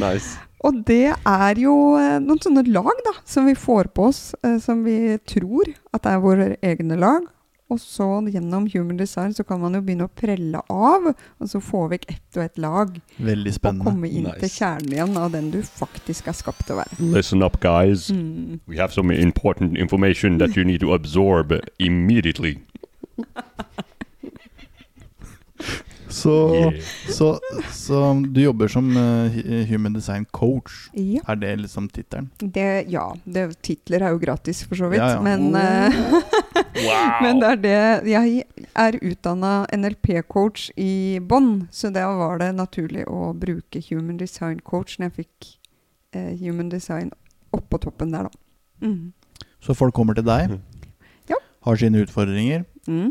nice. Og det er jo eh, noen sånne lag da, som vi får på oss, eh, som vi tror at er våre egne lag. Og så gjennom human design så kan man jo begynne å prelle av, og så få vekk ett og ett lag. Veldig Og komme inn til kjernen igjen av den du faktisk er skapt til å være. Listen up, guys. Mm. We have some important information that you need to absorb immediately. Så, Yeah. så, så du jobber som uh, human design coach. Ja, Er det liksom tittelen? det, ja det, titler er jo gratis for så vidt, Ja, ja. men eh, Men det er det Jeg er utdanna NLP-coach i bånn, så da var det naturlig å bruke human design coach når jeg fikk uh, human design oppå toppen der, da. Mm. Så folk kommer til deg, mm. Har sine utfordringer, Mm.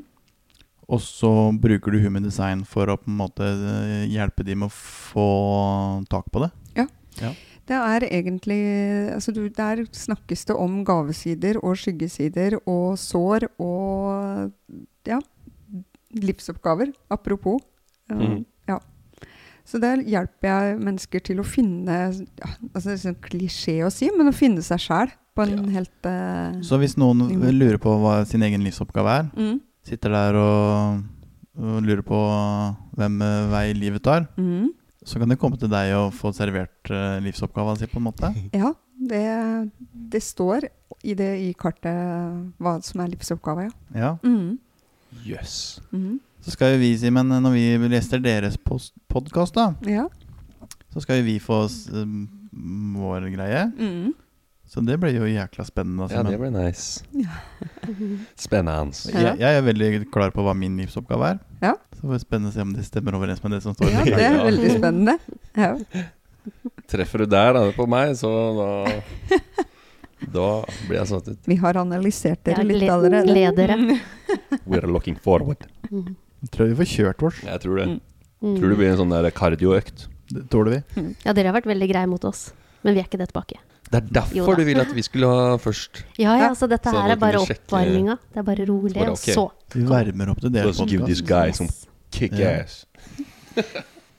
Og så bruker du human design for å på en måte eh, hjelpe dem med å få tak på det. Ja. Det er egentlig altså du, Der snakkes det om gavesider og skyggesider og sår og ja, livsoppgaver. Apropos. Uh, Mhm. Ja. Så der hjelper jeg mennesker til å finne ja, altså Det er sånn klisjé å si, men å finne seg sjæl på en helt uh, Så hvis noen lurer på hva sin egen livsoppgave er, mm, sitter der og, og lurer på hvem eh, vei livet tar, mm, så kan de komme til deg og få servert livsoppgava livsoppgaven sin, på en måte. Ja, det, det står i det i kartet hva som er livsoppgava, ja. Ja. Mm, Yes. mm, Så skal jo vi, Simen, når vi lester deres podkast, da, ja. så skal jo vi få um, vår greie. Mm. Så det blir jo jækla spennende. Ja, det blir nice. Spennende. jeg, jeg er veldig klar på hva min livsoppgave er. Ja. Så får vi spennende å se om det stemmer overens med det som står ja, det er veldig spennende. Ja. Treffer du der da, på meg, så da Da blir jeg satt ut. Vi har analysert dere Ja, litt allerede. We We're looking forward. Jeg Tror vi får kjørt vårs. Jeg tror det. Mm. Mm. Tror det blir en sånn der kardioøkt. Det tåler vi. Ja, dere har vært veldig greie mot oss. Men vi er ikke det tilbake. Det er derfor du vil at vi skulle ha først. Ja, ja, Ja. så dette Så her er bare oppvarminga. Det er bare rolig, og okay. så Vi varmer opp til det. Let's give this guy some kick Ja. ass.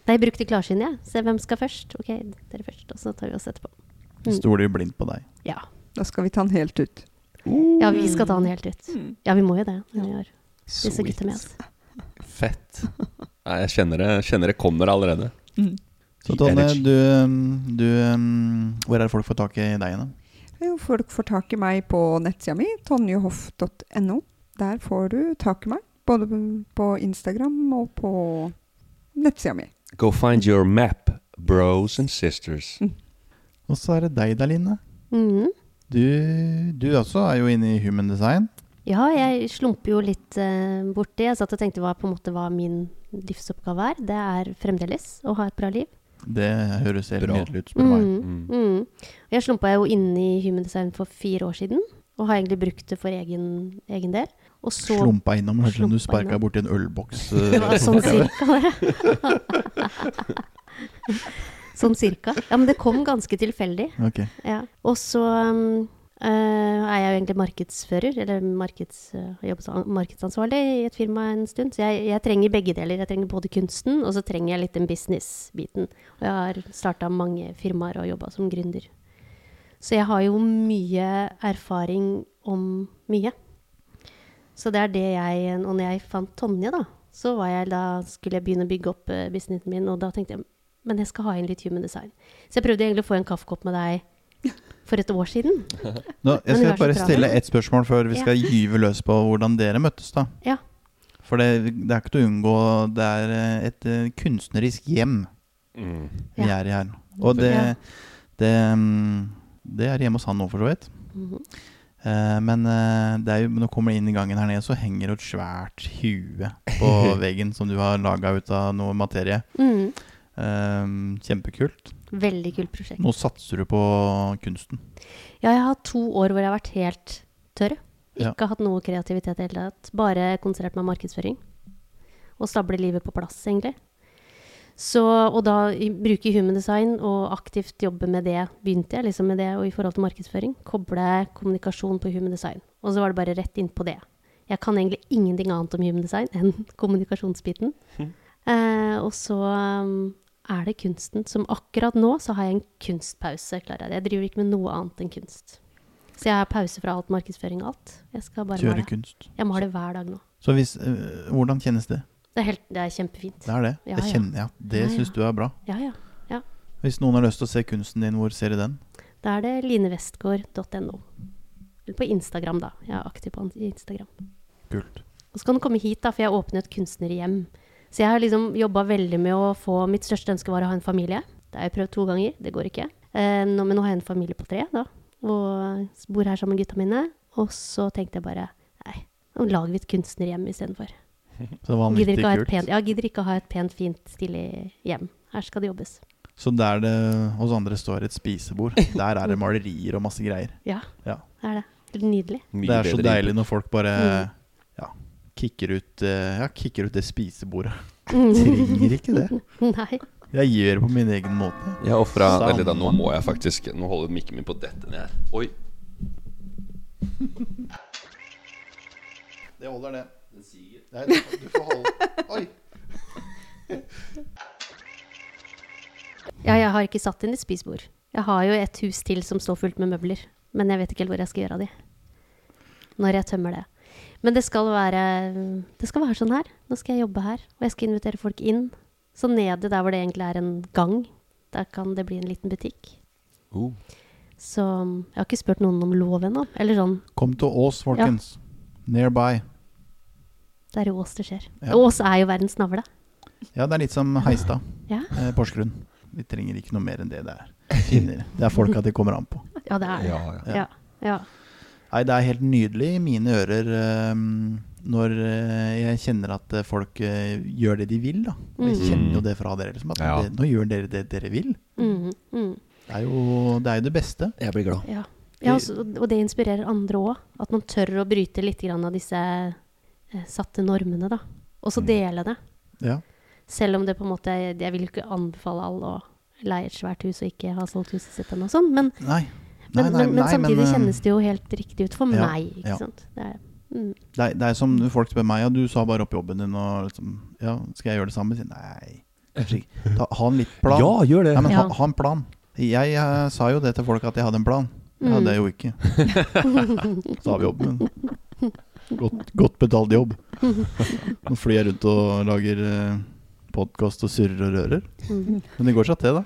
Nei, bruk det klarsyn, jeg. Se hvem skal først. Ok, dere først, og så tar vi oss etterpå. Mm. Stoler jo blindt på deg. Ja. Da skal vi ta den helt ut. ja, vi skal ta den helt ut. Ja, vi må jo det. når Vi har disse gutta med oss. Fett. Nei, jeg kjenner det, kjenner det kommer allerede. Så Tonje, du, um, du um, Hvor er det folk får tak i deg da? Folk får tak i meg på nettsida mi, tonjehoff.no. Der får du tak i meg. Både på Instagram og på nettsida mi. Go find your map, bros and sisters. Og så er det deg, Daline. -hmm. Du, du også er jo inne i human design. Ja, jeg slumper jo litt uh, borti. Jeg satt og tenkte hva på en måte hva min livsoppgave er. Det er fremdeles å ha et bra liv. Det høres helt Bra. nydelig ut, spør du meg. Mm. Mm. Mm. Jeg slumpa jo inn i Human Design for fire år siden, og har egentlig brukt det for egen, egen del. Og så Slumpa innom. Hørtes ut som du sparka borti en ølboks. Det uh, sånn cirka, det. sånn cirka. Ja, men det kom ganske tilfeldig. Okay. Ja. Og så um, eh, er jeg jo egentlig markedsfører, eller markeds, eh, markedsansvarlig i et firma en stund. Så jeg, jeg trenger begge deler. Jeg trenger både kunsten, og så trenger jeg litt den business-biten. Og jeg har starta mange firmaer og jobba som gründer. Så jeg har jo mye erfaring om mye. Så det er det jeg Og når jeg fant Tonje, da, så var jeg da, skulle jeg begynne å bygge opp eh, businessen min, og da tenkte jeg men jeg skal ha inn litt human design. Så jeg prøvde egentlig å få en kaffekopp med deg For et år siden. Nå, jeg skal bare stille ett spørsmål før vi skal gyve løs på hvordan dere møttes. da Ja. For det, det er ikke til å unngå Det er eh, et eh, kunstnerisk hjem Mm. vi Ja. er i her. Og det, det, mm, det er hjemme hos han nå, for så vidt. Mm -hmm. uh, men det er jo, når du kommer inn i gangen her nede, så henger det et svært hue på veggen som du har laga ut av noe materie. Mm. Eh, kjempekult. Veldig kult prosjekt. Nå satser du på kunsten. Ja, jeg har hatt to år hvor jeg har vært helt tørr. Ja. Ikke hatt noe kreativitet i det hele tatt. Bare konsentrert meg om markedsføring. Og stable livet på plass, egentlig. Så, og da bruke human design og aktivt jobbe med det, begynte jeg liksom med det og i forhold til markedsføring. Koble kommunikasjon på human design. Og så var det bare rett inn på det. Jeg kan egentlig ingenting annet om human design enn kommunikasjonsbiten. Eh, og så um, er det kunsten som akkurat nå så har jeg en kunstpause. Klarer jeg. jeg driver ikke med noe annet enn kunst. Så jeg har pause fra alt markedsføring og alt. Jeg skal bare Kjøre kunst. Jeg maler hver dag nå. Så hvis, øh, hvordan kjennes det? Det er, helt, det er kjempefint. Det er det. Ja, det kjenner jeg. Det Ja, ja. syns du er bra. Ja, ja. Hvis noen har lyst til å se kunsten din, hvor ser de den? Da er det linevestgård.no. Eller på Instagram, da. Jeg er aktiv på Instagram. Kult. Og så kan du komme hit, da, for jeg åpner et kunstnerhjem. Så jeg har liksom jobba veldig med å få Mitt største ønske var å ha en familie. Det har jeg prøvd to ganger. Det går ikke. Eh, nå, men nå har jeg en familie på tre, da. Og bor her sammen med gutta mine. Og så tenkte jeg bare Nei, nå lager vi et kunstnerhjem istedenfor. Så det var Gidder ikke, kult. pent, ja, gidder ikke å ha et pent, fint, stilig hjem. Her skal det jobbes. Så der det hos andre står et spisebord, der er det malerier og masse greier. Ja, Ja. det er det. Helt nydelig. Mye Det er så deilig når folk bare Mm. ja, kicker ut, eh, ja, kicker ut det spisebordet. Trenger ikke det. Nei. Jeg gjør det på min egen måte. Jeg ofra. Eller da, nå må jeg faktisk Nå holder mikken min på dette ned her. Oi. Det holder, det. Nei, du får holde Oi! Ja, jeg har ikke satt inn et spisebord. Jeg har jo et hus til som står fullt med møbler. Men jeg vet ikke helt hvor jeg skal gjøre av de. Når jeg tømmer det. Men det skal være, det skal være sånn her. Nå skal jeg jobbe her. Og jeg skal invitere folk inn. Så nede der hvor det egentlig er en gang, der kan det bli en liten butikk. Oh. Så jeg har ikke spurt noen om lov ennå. Eller sånn. Kom til Ås, folkens. Nearby. Det er i Ås det skjer. Ja. Ås er jo verdens navle. Ja, det er litt som Heistad. Ja. Eh, Porsgrunn. Vi trenger ikke noe mer enn det det Finner. Det er folka det kommer an på. Ja, det er det. Ja, ja. Nei, det er helt nydelig i mine ører eh, når eh, jeg kjenner at eh, folk eh, gjør det de vil. da Jeg Mm. kjenner jo det fra dere. Liksom, at Ja. det, nå gjør dere det dere vil. Mm, mm. Det er jo det, er jo det beste. Jeg blir glad. Ja, ja altså, og det inspirerer andre òg. At man tør å bryte litt grann av disse satte normene, da. Og så Mm. dele det. Ja. Selv om det på en måte Jeg vil jo ikke anbefale alle å leie et svært hus og ikke ha solgt huset sitt ennå, sånn, men, Nei. Men, Nei, nei, men, men nei, samtidig men, kjennes det jo helt riktig ut for ja, meg, ikke ja. sant. Det er, mm, Det er, det er som folk spør meg Ja, du sa bare opp jobben din, og liksom Ja, skal jeg gjøre det samme? Jeg Nei. Ta, ha en litt plan. Ja, gjør det. Nei, men ha, Ja. ha en plan. Jeg jeg sa jo det til folk at jeg hadde en plan. Det hadde jeg jo ikke. Så har vi jobben. Godt, godt betalt jobb. Nå flyr jeg rundt og lager eh, podkast og surrer og rører. mm. Men det går seg til, da.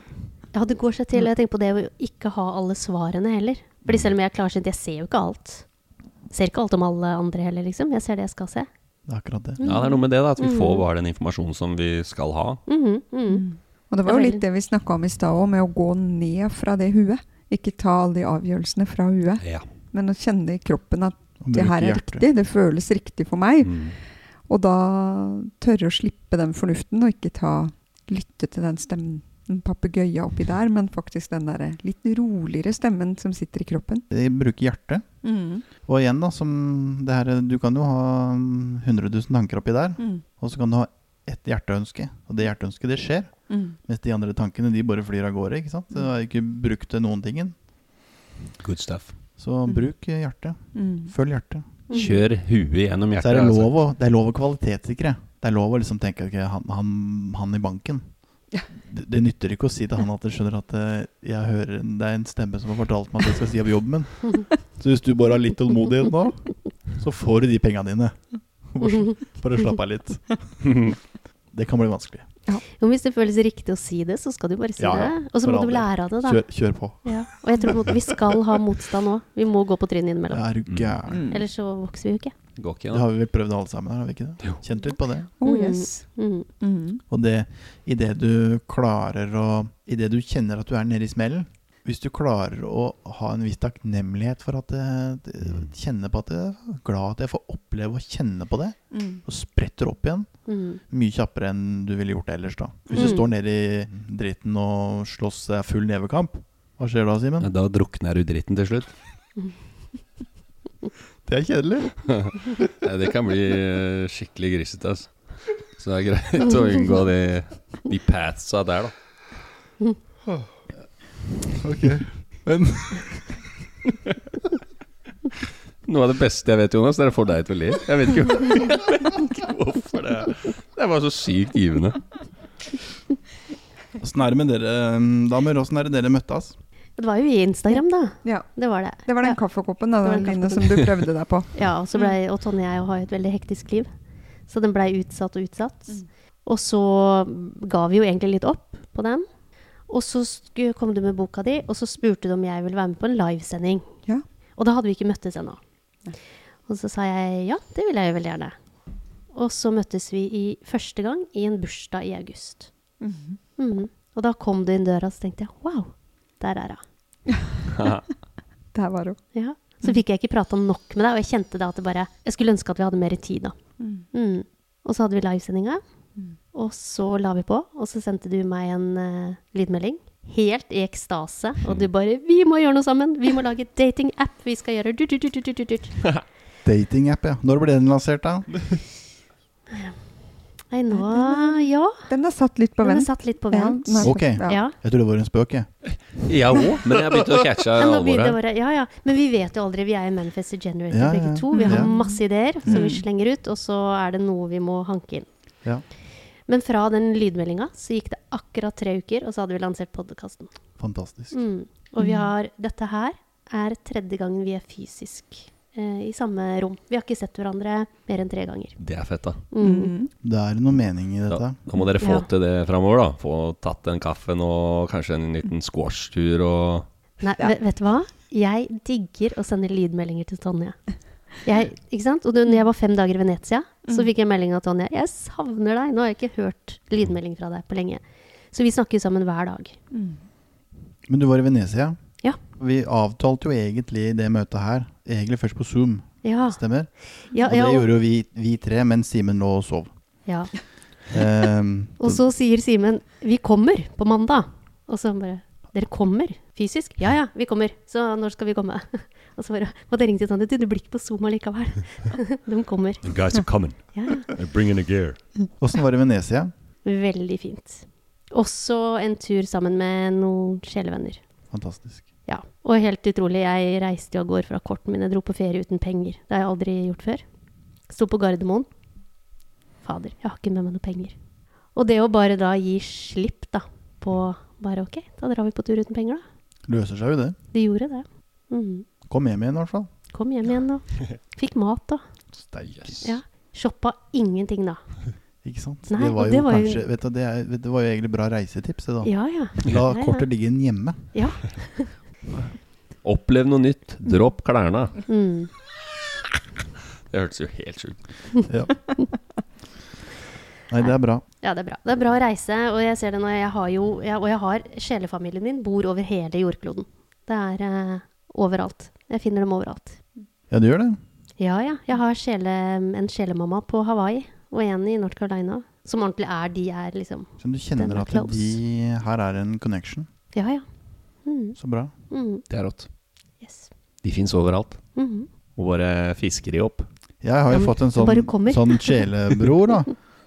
Ja, det går seg til. Jeg tenker på det å ikke ha alle svarene heller. Fordi selv om jeg er klarsynt, jeg ser jo ikke alt. Ser ikke alt om alle andre heller, liksom. Jeg ser det jeg skal se. Det er akkurat det. Ja, det er noe med det, da. At vi Mm. får bare den informasjonen som vi skal ha. Mm -hmm. mm. Og det var jo litt det vi snakka om i stad òg, med å gå ned fra det huet. Ikke ta alle de avgjørelsene fra huet, Ja. men å kjenne i kroppen at det her er riktig, det føles riktig for meg. Mm. Og da tørre å slippe den fornuften, og ikke ta lytte til den stemmen, den papegøye oppi der, men faktisk den der litt roligere stemmen som sitter i kroppen. Jeg bruker hjertet. Og igjen, da, som det her Du kan jo ha mm, 100 000 tanker oppi der, Mm. og så kan du ha ett hjerteønske. Og det hjerteønsket, det skjer. Mm. Mens de andre tankene, de bare flyr av gårde. ikke sant? Du har ikke brukt til noen ting. Good stuff. Så Mm. bruk hjertet. Mm. Følg hjertet. Mhm. Kjør huet gjennom Så hjertet. er det altså. lov å, det er lov å kvalitetssikre. Det er lov å liksom tenke okay, han, han, han i banken. Det, nytter ikke å si til han at jeg skjønner at eh, jeg hører, det er en stemme som har fortalt meg at jeg skal si opp jobben min. Så hvis du bare har litt tålmodighet nå, så får du de pengene dine. Bare slapp av litt. Det kan bli vanskelig. Men hvis det føles riktig å si det, så skal du bare si Ja, ja. det. Og så må du lære av det, da. Kjør, kjør på. Ja. Og jeg tror på vi skal ha motstand òg. Vi må gå på trynet innimellom. Er du gæren? Ellers så vokser vi jo ikke. Går ikke, Det har vi vel prøvd alle sammen, har vi ikke det? Kjent litt på det. Oh Mm. yes. Mm. Mm. Og det idet du klarer å Idet du kjenner at du er nede i smellen Hvis du klarer å ha en viss takknemlighet for at det, kjenner Kjenne på at jeg er glad at jeg får oppleve å kjenne på det, Mm. og spretter opp igjen Mm. mye kjappere enn du ville gjort det ellers. da Hvis du Mm. står nede i dritten og slåss eh, full nevekamp, hva skjer da, Simen? Da drukner du dritten til slutt. Det er kjedelig. Nei, det kan bli eh, skikkelig grisete, altså. Så det er greit å unngå de, de patsa der, da. Ok Men Noe av det beste jeg vet, Jonas, det er å få deg til å le. Jeg vet ikke, jeg vet ikke hvorfor det er Det er bare så sykt givende. åssen er det med dere um, damer? Åssen er det dere møttes? Det var jo i Instagram, da. Ja. Det var det. Det var den ja. kaffekoppen da, den den Line, som du prøvde deg på. Ja, og, så ble, og Tonje og jeg har jo et veldig hektisk liv. Så den blei utsatt og utsatt. Og så ga vi jo egentlig litt opp på den. Og så kom du med boka di, og så spurte du om jeg ville være med på en livesending. Ja. Og da hadde vi ikke møttes ennå. Og så sa jeg ja, det vil jeg jo veldig gjerne. Og så møttes vi i første gang i en bursdag i august. Mhm. Og da kom du inn døra, og så tenkte jeg wow, der er hun. Der var hun. Ja. Så fikk jeg ikke prata nok med deg, og jeg kjente da at det bare Jeg skulle ønske at vi hadde mer tid, da. Mm. Og så hadde vi livesendinga, og så la vi på, og så sendte du meg en uh, lydmelding. Helt i ekstase, og du bare 'Vi må gjøre noe sammen! Vi må lage datingapp! Vi skal gjøre dut, dut, dut, dut, dut, dut.» Datingapp, ja. Når ble den lansert, da? Nei, nå Ja. Den er satt litt på Den er vent. satt litt på vent. den Ok. Ja. Jeg tror det var en spøk, jeg. Ja òg, men jeg begynte å catche alvoret. ja, ja. Men vi vet jo aldri. Vi er jo manifested generator Ja, ja. begge to. Vi har Ja. masse ideer som vi Mm. slenger ut, og så er det noe vi må hanke inn. Ja. Men fra den lydmeldinga så gikk det akkurat tre uker, og så hadde vi lansert podkasten. Fantastisk. Mm. Og vi har Dette her er tredje gangen vi er fysisk eh, i samme rom. Vi har ikke sett hverandre mer enn tre ganger. Det er fett, da. Mm. Det er noe mening i dette. da må dere få Ja. til det framover, da. Få tatt den kaffen og kanskje en liten squashtur og Nei, vet, vet du hva? Jeg digger å sende lydmeldinger til Tonje. Jeg, ikke sant? Og når jeg var fem dager i Venezia, så fikk jeg melding av Tonje. 'Jeg savner deg.' Nå har jeg ikke hørt lydmelding fra deg på lenge. Så vi snakker sammen hver dag. Men du var i Venezia. Ja. Vi avtalte jo egentlig det møtet her, egentlig først på Zoom, Ja. stemmer? ja, Og det ja, og, gjorde jo vi, vi tre men Simen lå og sov. ja. um, og så sier Simen 'Vi kommer på mandag'. Og så bare 'Dere kommer fysisk?' 'Ja ja, vi kommer. Så når skal vi komme?' Og så måtte jeg ringe til Tonje. 'Du, det blir ikke på Zoom allikevel'. De kommer. The guys are coming. Ja, ja. They're bringing a gear. Åssen var det i Venezia? Veldig fint. Også en tur sammen med noen sjelevenner. Fantastisk. Ja, og helt utrolig, jeg reiste jo av gårde fra korten min. Jeg dro på ferie uten penger. Det har jeg aldri gjort før. Sto på Gardermoen. Fader, jeg har ikke med meg noe penger. Og det å bare da gi slipp da, på bare ok, da drar vi på tur uten penger da. Løser seg jo det. De gjorde det. Mhm. Kom hjem igjen, i hvert fall. Kom hjem igjen da. fikk mat da. Steikes. ja, shoppa ingenting da. Ikke sant? Nei, det var jo det var jo- kanskje Vet du, det, er, vet det var jo egentlig bra reisetips, det da. Ja, ja. La Ja, ja. kortet ligge inn hjemme. Ja. Opplev noe nytt. Dropp klærne. Mm. Det hørtes jo helt sjukt ut. Ja. Nei, det er bra. Ja, det er bra. Det er bra å reise, og jeg ser det når jeg har jo jeg, Og jeg har sjelefamilien min bor over hele jordkloden. Det er eh, overalt. Jeg finner dem overalt. Ja, du gjør det. Ja, ja. Jeg har sjele, en sjelemamma på Hawaii og en i North Carolina. Som ordentlig er de er, liksom. Så du kjenner er at close. de her er en connection. Ja, ja. Mm, Så bra. mm, Det er rått. yes. De fins overalt. Mhm. Og bare fisker de opp. Jeg har jo Ja, men fått en sånn, sånn sjelebror, da.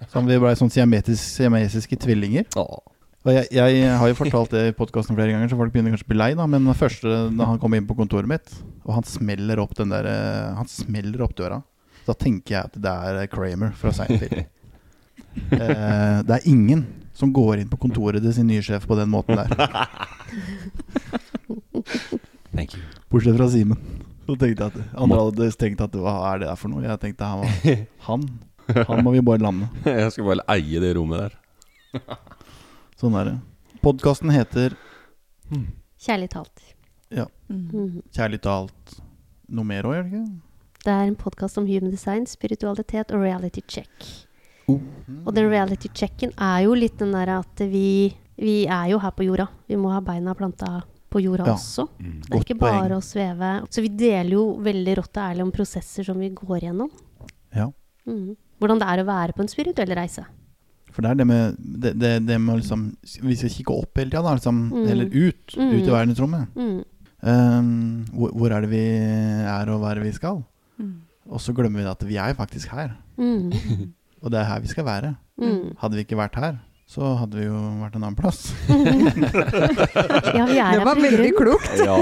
Som vi blei sånn siamesiske tvillinger. Åh. Og jeg, jeg har jo fortalt det i podkasten flere ganger, så folk begynner kanskje å bli lei, da. Men første, da han kommer inn på kontoret mitt, og han smeller opp den der eh, Han smeller opp døra, da tenker jeg at det er Kramer fra Seinfeld. eh, det er ingen som går inn på kontoret til sin nye sjef på den måten der. Thank you. Bortsett fra Simen. Så tenkte jeg at Andre hadde tenkt at hva er det der for noe? Jeg tenkte han var Han. Han må vi bare lande. Jeg skal bare eie det rommet der. Sånn er det. Podkasten heter Kjærlig talt. Ja. Mm. Mhm. Kjærlig talt noe mer òg, gjør det ikke? Det er en podkast om human design, spiritualitet og reality check. Oh. Og den reality checken er jo litt den derre at vi, vi er jo her på jorda. Vi må ha beina planta på jorda Ja. også. Mm. Det er Godt ikke bare poeng. å sveve. Så vi deler jo veldig rått og ærlig om prosesser som vi går gjennom. Ja. Mm. Hvordan det er å være på en spirituell reise. For det er det med det, det, det med liksom Vi skal kikke opp hele tida, da. Liksom, Mm. Eller ut. Mm. Ut i verdensrommet. Mm. Um, hvor, hvor er det vi er, og hva er det vi skal? Mm. Og så glemmer vi at vi er faktisk her. Mhm. Og det er her vi skal være. Mhm. Hadde vi ikke vært her, så hadde vi jo vært en annen plass. Ja, vi er Det var veldig grunn. klokt. Ja,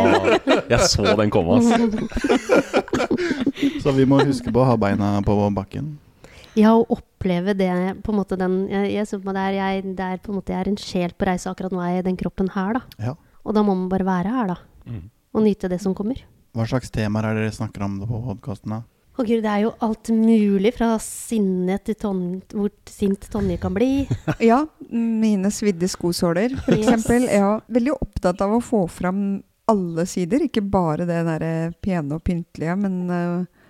jeg så den komme, altså. Så vi må huske på å ha beina på bakken. Ja, å oppleve det på en måte den Jeg, jeg meg der jeg, det er på en måte jeg er en sjel på reise akkurat nå er jeg i den kroppen her, da. Ja. Og da må man bare være her, da. Mm. Og nyte det som kommer. Hva slags temaer er det dere snakker om på podkasten? Å gud, det er jo alt mulig fra sinne til ton, hvor sint Tonje kan bli. Ja, mine svidde skosåler, for Yes. eksempel. Jeg er veldig opptatt av å få fram alle sider, ikke bare det derre pene og pyntelige, men eh,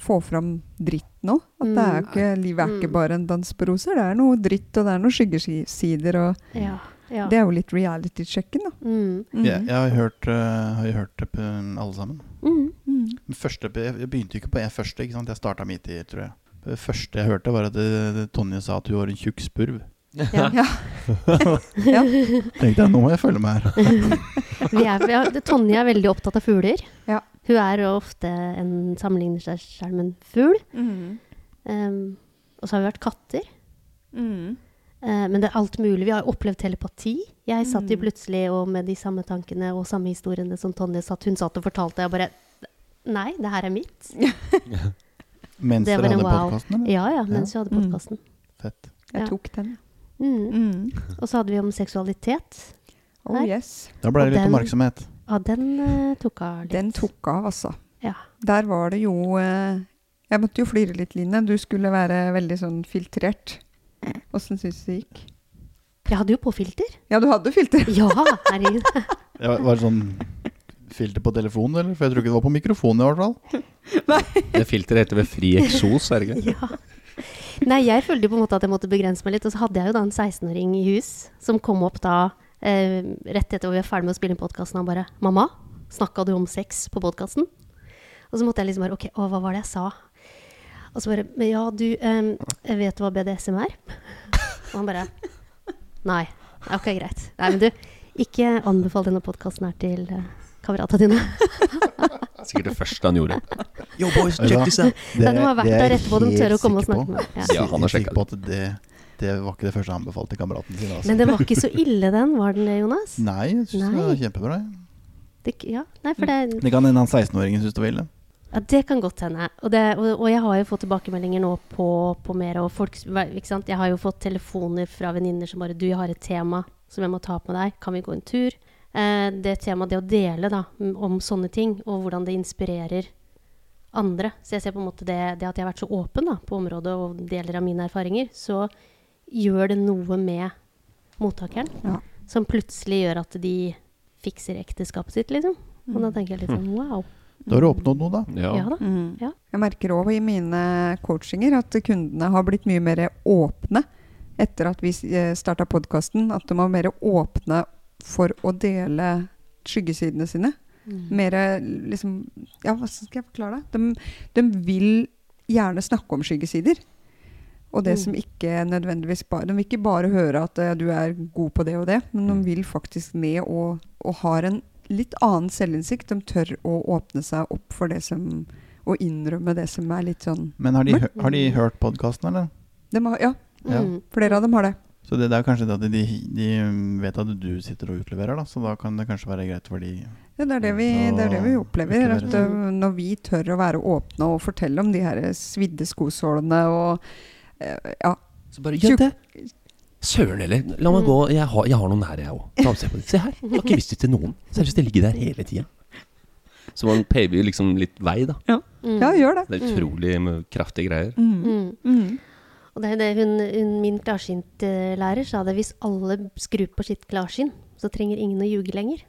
få fram dritt nå. At det er Mm. ikke, livet er ikke Mm. bare en dans på roser. Det er noe dritt, og det er noen skyggesider, og Ja. ja. det er jo litt reality-sjekken, da. Mm. Mm. Jeg, jeg har, hørt, uh, har hørt det på alle sammen. Mm. Mm. Første, jeg begynte jo ikke på jeg første, ikke sant? jeg starta midt i, tror jeg. Det første jeg hørte, var at det, det, Tonje sa at hun var en tjukk spurv. Ja. Ja. ja. Tenkte jeg, nå må jeg følge med her. Vi er, Tonje er veldig opptatt av fugler. Ja. Hun er jo ofte en sammenligner seg selv med en fugl. Mm. Um, og så har vi vært katter. Mm. Uh, men det er alt mulig. Vi har opplevd telepati. Jeg satt jo Mm. plutselig og med de samme tankene og samme historiene som Tonje satt. Hun satt og fortalte, jeg bare Nei, det her er mitt. Mens dere hadde wow. podkasten, eller? Ja ja, mens vi hadde Mm. podkasten. Fett. Jeg Ja. tok den. Mm. Mm. Og så hadde vi om seksualitet. Oh yes. Da ble det litt den- oppmerksomhet. Ja, den uh, tok av litt. Den tok av, altså. Ja. Der var det jo uh, Jeg måtte jo flire litt, Line. Du skulle være veldig sånn filtrert. Åssen syns du det gikk? Jeg hadde jo på filter. Ja, du hadde filter. Ja, herregud. ja, var, var det sånn filter på telefonen, eller? For jeg tror ikke det var på mikrofonen i hvert fall. Nei. Det filteret heter vel fri eksos, er det ikke? ja. Nei, jeg følte jo på en måte at jeg måtte begrense meg litt. Og så hadde jeg jo da en 16-åring i hus som kom opp da eh, rett etter vi var ferdig med å spille inn podkasten. Han bare 'Mamma, snakka du om sex på podkasten?' Og så måtte jeg liksom bare 'Ok, å, hva var det jeg sa?' Og så bare 'Men ja, du eh, vet hva BDSM er?' Og han bare 'Nei. Ok, greit. Nei, men du, ikke anbefal denne podkasten her til eh, kameratene dine'. Sikkert det første han gjorde. Yo, boys, check this out. Det, de har vært der etterpå, de tør å komme og snakke med meg. Ja. Ja, han har at det, det var ikke det første han anbefalte kameraten sin. Altså. Men den var ikke så ille, den. Var den det, Jonas? Nei, jeg syns det var kjempebra. Det, ja, nei, for det, Det kan hende han 16-åringen syns det var ille. ja, det kan godt hende. Og, det, og, og jeg har jo fått tilbakemeldinger nå på, på mer og folk, ikke sant? Jeg har jo fått telefoner fra venninner som bare 'Du, jeg har et tema som jeg må ta opp med deg. Kan vi gå en tur?' Eh, det temaet, det å dele da, om sånne ting, og hvordan det inspirerer andre. Så jeg ser på en måte det, det at jeg har vært så åpen da, på området og deler av mine erfaringer, så gjør det noe med mottakeren. Ja. Som plutselig gjør at de fikser ekteskapet sitt, liksom. Og da tenker jeg litt sånn wow. Da har du oppnådd noe, da. Ja. Ja da. Mm. Ja. Jeg merker òg i mine coachinger at kundene har blitt mye mer åpne etter at vi starta podkasten. At de var mer åpne for å dele skyggesidene sine. Mm. Mer liksom Ja, hva skal jeg forklare det? De, de vil gjerne snakke om skyggesider. Og det Mm. som ikke nødvendigvis bare De vil ikke bare høre at uh, du er god på det og det, men de vil faktisk ned og, og har en litt annen selvinnsikt. De tør å åpne seg opp for det som Og innrømme det som er litt sånn Men har de, hø- har de Mm. hørt podkasten, eller? de har, Ja, Ja. Mm. flere av dem har det. Så det, det er kanskje det at de, de vet at du sitter og utleverer, da. Så da kan det kanskje være greit for de Ja, det er det vi, det er det vi opplever. At uh, når vi tør å være åpne og fortelle om de her svidde skosålene og eh, Ja. Så bare gjør det. Søren heller. La meg gå. Jeg har, jeg har noen her, jeg òg. Se her. Jeg har ikke vist det til noen. Seriøst, det ligger der hele tida. Så man paver jo liksom litt vei, da. Mm. ja, gjør det. Det er utrolig med kraftige greier. Mm. Mm. Mm. Og det er det hun, hun, min klarsyntlærer sa det, hvis alle skrur på sitt klarsyn, så trenger ingen å ljuge lenger.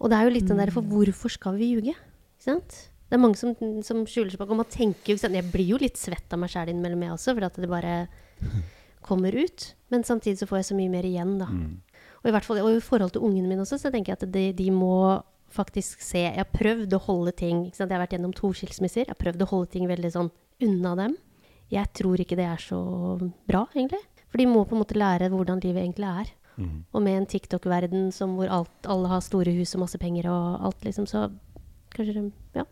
Og det er jo litt den der, for hvorfor skal vi ljuge? Ikke sant? Det er mange som, som skjuler seg bak, og man tenker jo? Jeg blir jo litt svett av meg sjæl innimellom, jeg også, for at det bare kommer ut. Men samtidig så får jeg så mye mer igjen, da. Og i hvert fall og i forhold til ungene mine også, så tenker jeg at de, de må faktisk se Jeg har prøvd å holde ting? Jeg har vært gjennom to skilsmisser. Jeg har prøvd å holde ting veldig sånn unna dem. Jeg tror ikke det er så bra, egentlig. For de må på en måte lære hvordan livet egentlig er. Og med en TikTok-verden hvor alt, alle har store hus og masse penger og alt, liksom, så kanskje de ja,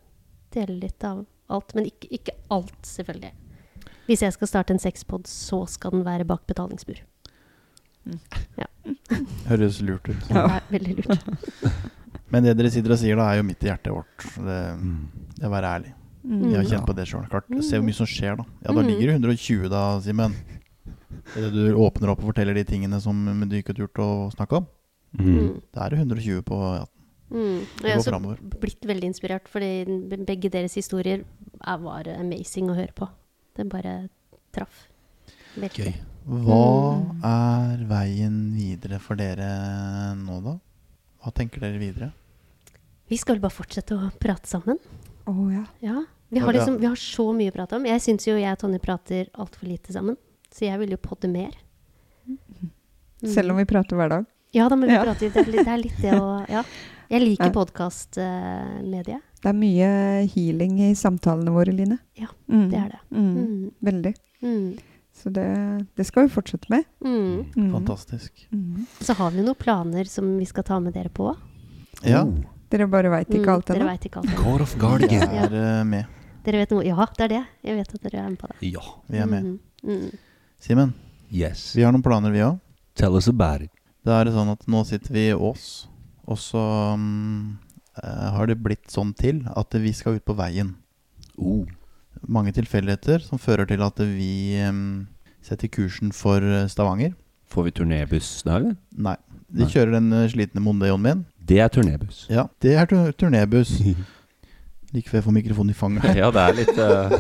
deler litt av alt. Men ikke, ikke alt, selvfølgelig. Hvis jeg skal starte en sexpod, så skal den være bak betalingsbur. Høres lurt ut. Det er veldig lurt. Men det dere sitter og sier, da, er jo midt i hjertet vårt. Det, det er å være ærlig. Mm. Jeg har kjent på det sjøl. Se hvor mye som skjer, da. Ja, da Mm. ligger det 120 da, Simen. Du åpner opp og forteller de tingene som du ikke har turt å snakke om. Mm. Da er det 120 på ja. Mm. Og jeg har også blitt veldig inspirert, fordi begge deres historier er, var amazing å høre på. Det bare traff. Veldig. Hva Mm. er veien videre for dere nå, da? Hva tenker dere videre? Vi skal vel bare fortsette å prate sammen. Å ja. Ja. Vi har, liksom, vi har så mye å prate om. Jeg syns jo jeg og Tonje prater altfor lite sammen. Så jeg vil jo podde mer. Mm. Selv om vi prater hver dag. Ja da, men vi Ja. prater, det, er litt, det er litt det å Ja. Jeg liker Ja. podkastmediet. Det er mye healing i samtalene våre, Line. Ja, Mm. det er det. Mm. Mm. Veldig. Mm. Så det, det skal vi fortsette med. Mm. Mm. Fantastisk. Mm. Så har vi noen planer som vi skal ta med dere på. Ja, Dere bare veit ikke alt ennå? God of Guardian vi er eh, med. Dere vet noe? Ja, det er det. Jeg vet at dere er med på det. Ja. Vi er med. Mm. Mm. Simen, Yes. vi har noen planer, vi òg. Tell us about it. Det er sånn at nå sitter vi i Ås, og så eh, har det blitt sånn til at vi skal ut på veien. Oh. Mange tilfeldigheter som fører til at vi um, setter kursen for eh, Stavanger. Får vi turnébuss da, eller? Nei. De kjører den eh, slitne Mondeoen min. Det er turnébuss. Ja, det er turnébuss. Like før jeg får mikrofonen i fanget. ja, det er litt uh...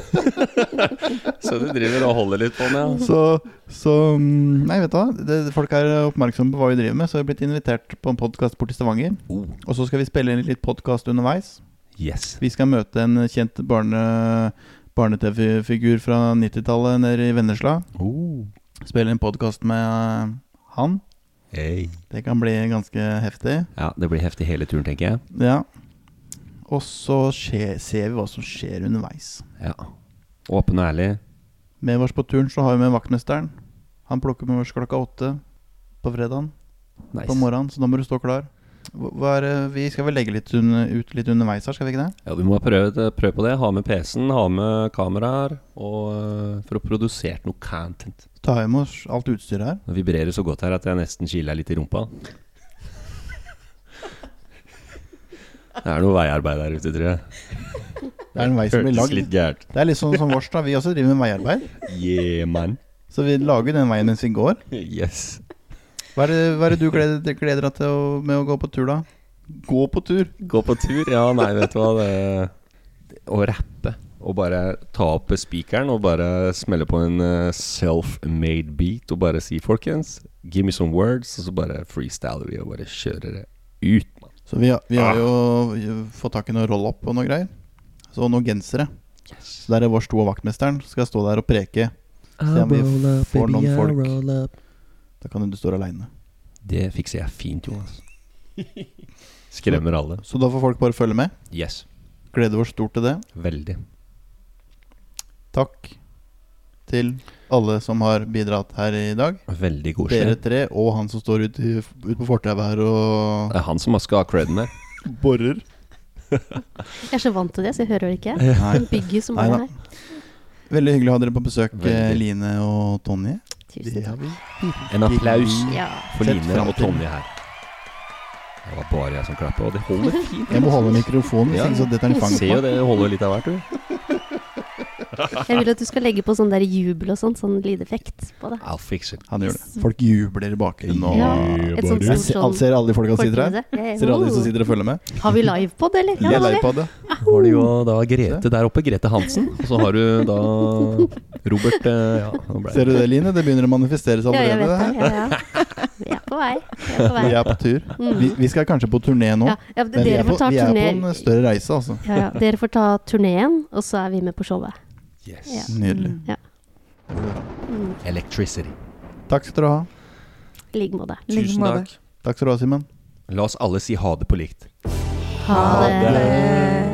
Så du driver og holder litt på den, ja? Så, så mm, Nei, vet du hva. Det, folk er oppmerksomme på hva vi driver med, så jeg har blitt invitert på en podkast bort til Stavanger. Oh. Og så skal vi spille inn litt podkast underveis. Yes. Vi skal møte en kjent barne, barne-TV-figur fra 90-tallet nede i Vennesla. Oh. Spille en podkast med eh, han. Hey. Det kan bli ganske heftig. Ja, det blir heftig hele turen, tenker jeg. Ja. Og så skje, ser vi hva som skjer underveis. Ja. Åpen og ærlig. Med oss på turen så har vi med vaktmesteren. Han plukker med oss klokka åtte på fredagen Nice. på morgenen, så da må du stå klar. Det- vi skal vel legge litt under, ut litt underveis her, skal vi ikke det? Ja, vi må prøve, prøve på det. Ha med PC-en, ha med kameraer, og eh, for å produsere noe content. Ta med oss alt utstyret her. Det vibrerer så godt her at jeg nesten kiler litt i rumpa. Det er noe veiarbeid der ute, tror jeg. Det er en vei som blir lagd. litt gært. Det er litt sånn som vårs, da. Vi også driver med veiarbeid. Yeah, man. Så vi lager den veien mens vi går. Yes. Hva er det, hva er det du gleder, gleder deg til å, med å gå på tur, da? Gå på tur? Gå på tur? Ja, nei, vet du hva. Det, å rappe. Og bare ta opp spikeren og bare smelle på en eh, self-made beat og bare si 'folkens, give me some words', og så bare freestyler vi og bare kjører det ut. Så vi, har- vi har jo fått tak i noe roll-up og noe greier. Så noen gensere. Så der er vår to og vaktmesteren skal stå der og preke. Se om vi får noen folk. Da kan du stå aleine. Det fikser jeg fint, Jonas. Skremmer alle. Så da får folk bare følge med. Yes. Gleder oss stort til det. Veldig. Takk til alle som har bidratt her i dag. Veldig Dere tre og han som står ute ut på fortauet her og Det er han som skal ha creden her. borer. Jeg er så vant til det, så jeg hører det ikke. Nei. Den bygget som Nei er her. Veldig hyggelig å ha dere på besøk, Veldig. eh, Line og Tonje. Tusen takk. En applaus Ja. for Line og. Tonje her. Det var bare jeg som klappa, og det holder fint. Jeg må holde mikrofonen, Ja. så dette er en fang Se jo det holder litt av hvert, du. Jeg vil at du skal legge på sånn der jubel og sånn, sånn lydeffekt på det. I'll fix it. Han gjør det. Folk jubler i bakgrunnen og Ja, et sånt Jeg stort ser, sånn ser alle de folka som sitter her? Ser alle de som sitter og følger med? Har vi livepod, eller? Ja, er lei på har du jo da Grete der oppe, Grete Hansen. Og så har du da Robert eh, Ja, Ser du det, Line? Det begynner å manifesteres Ja, jeg allerede. vet det. Ja, ja. Vi er på vei. Vi er på vei. Vi er på tur. Vi, vi skal kanskje på turné nå. Ja, ja, Men vi er, får på, ta vi er på en større reise, altså. ja, ja. Dere får ta turneen, og så er vi med på showet. Yes. Ja. Nydelig. Ja. Electricity. Takk skal du ha. I like måte. Tusen takk. Takk skal du ha, Simen. La oss alle si ha det på likt. Ha det.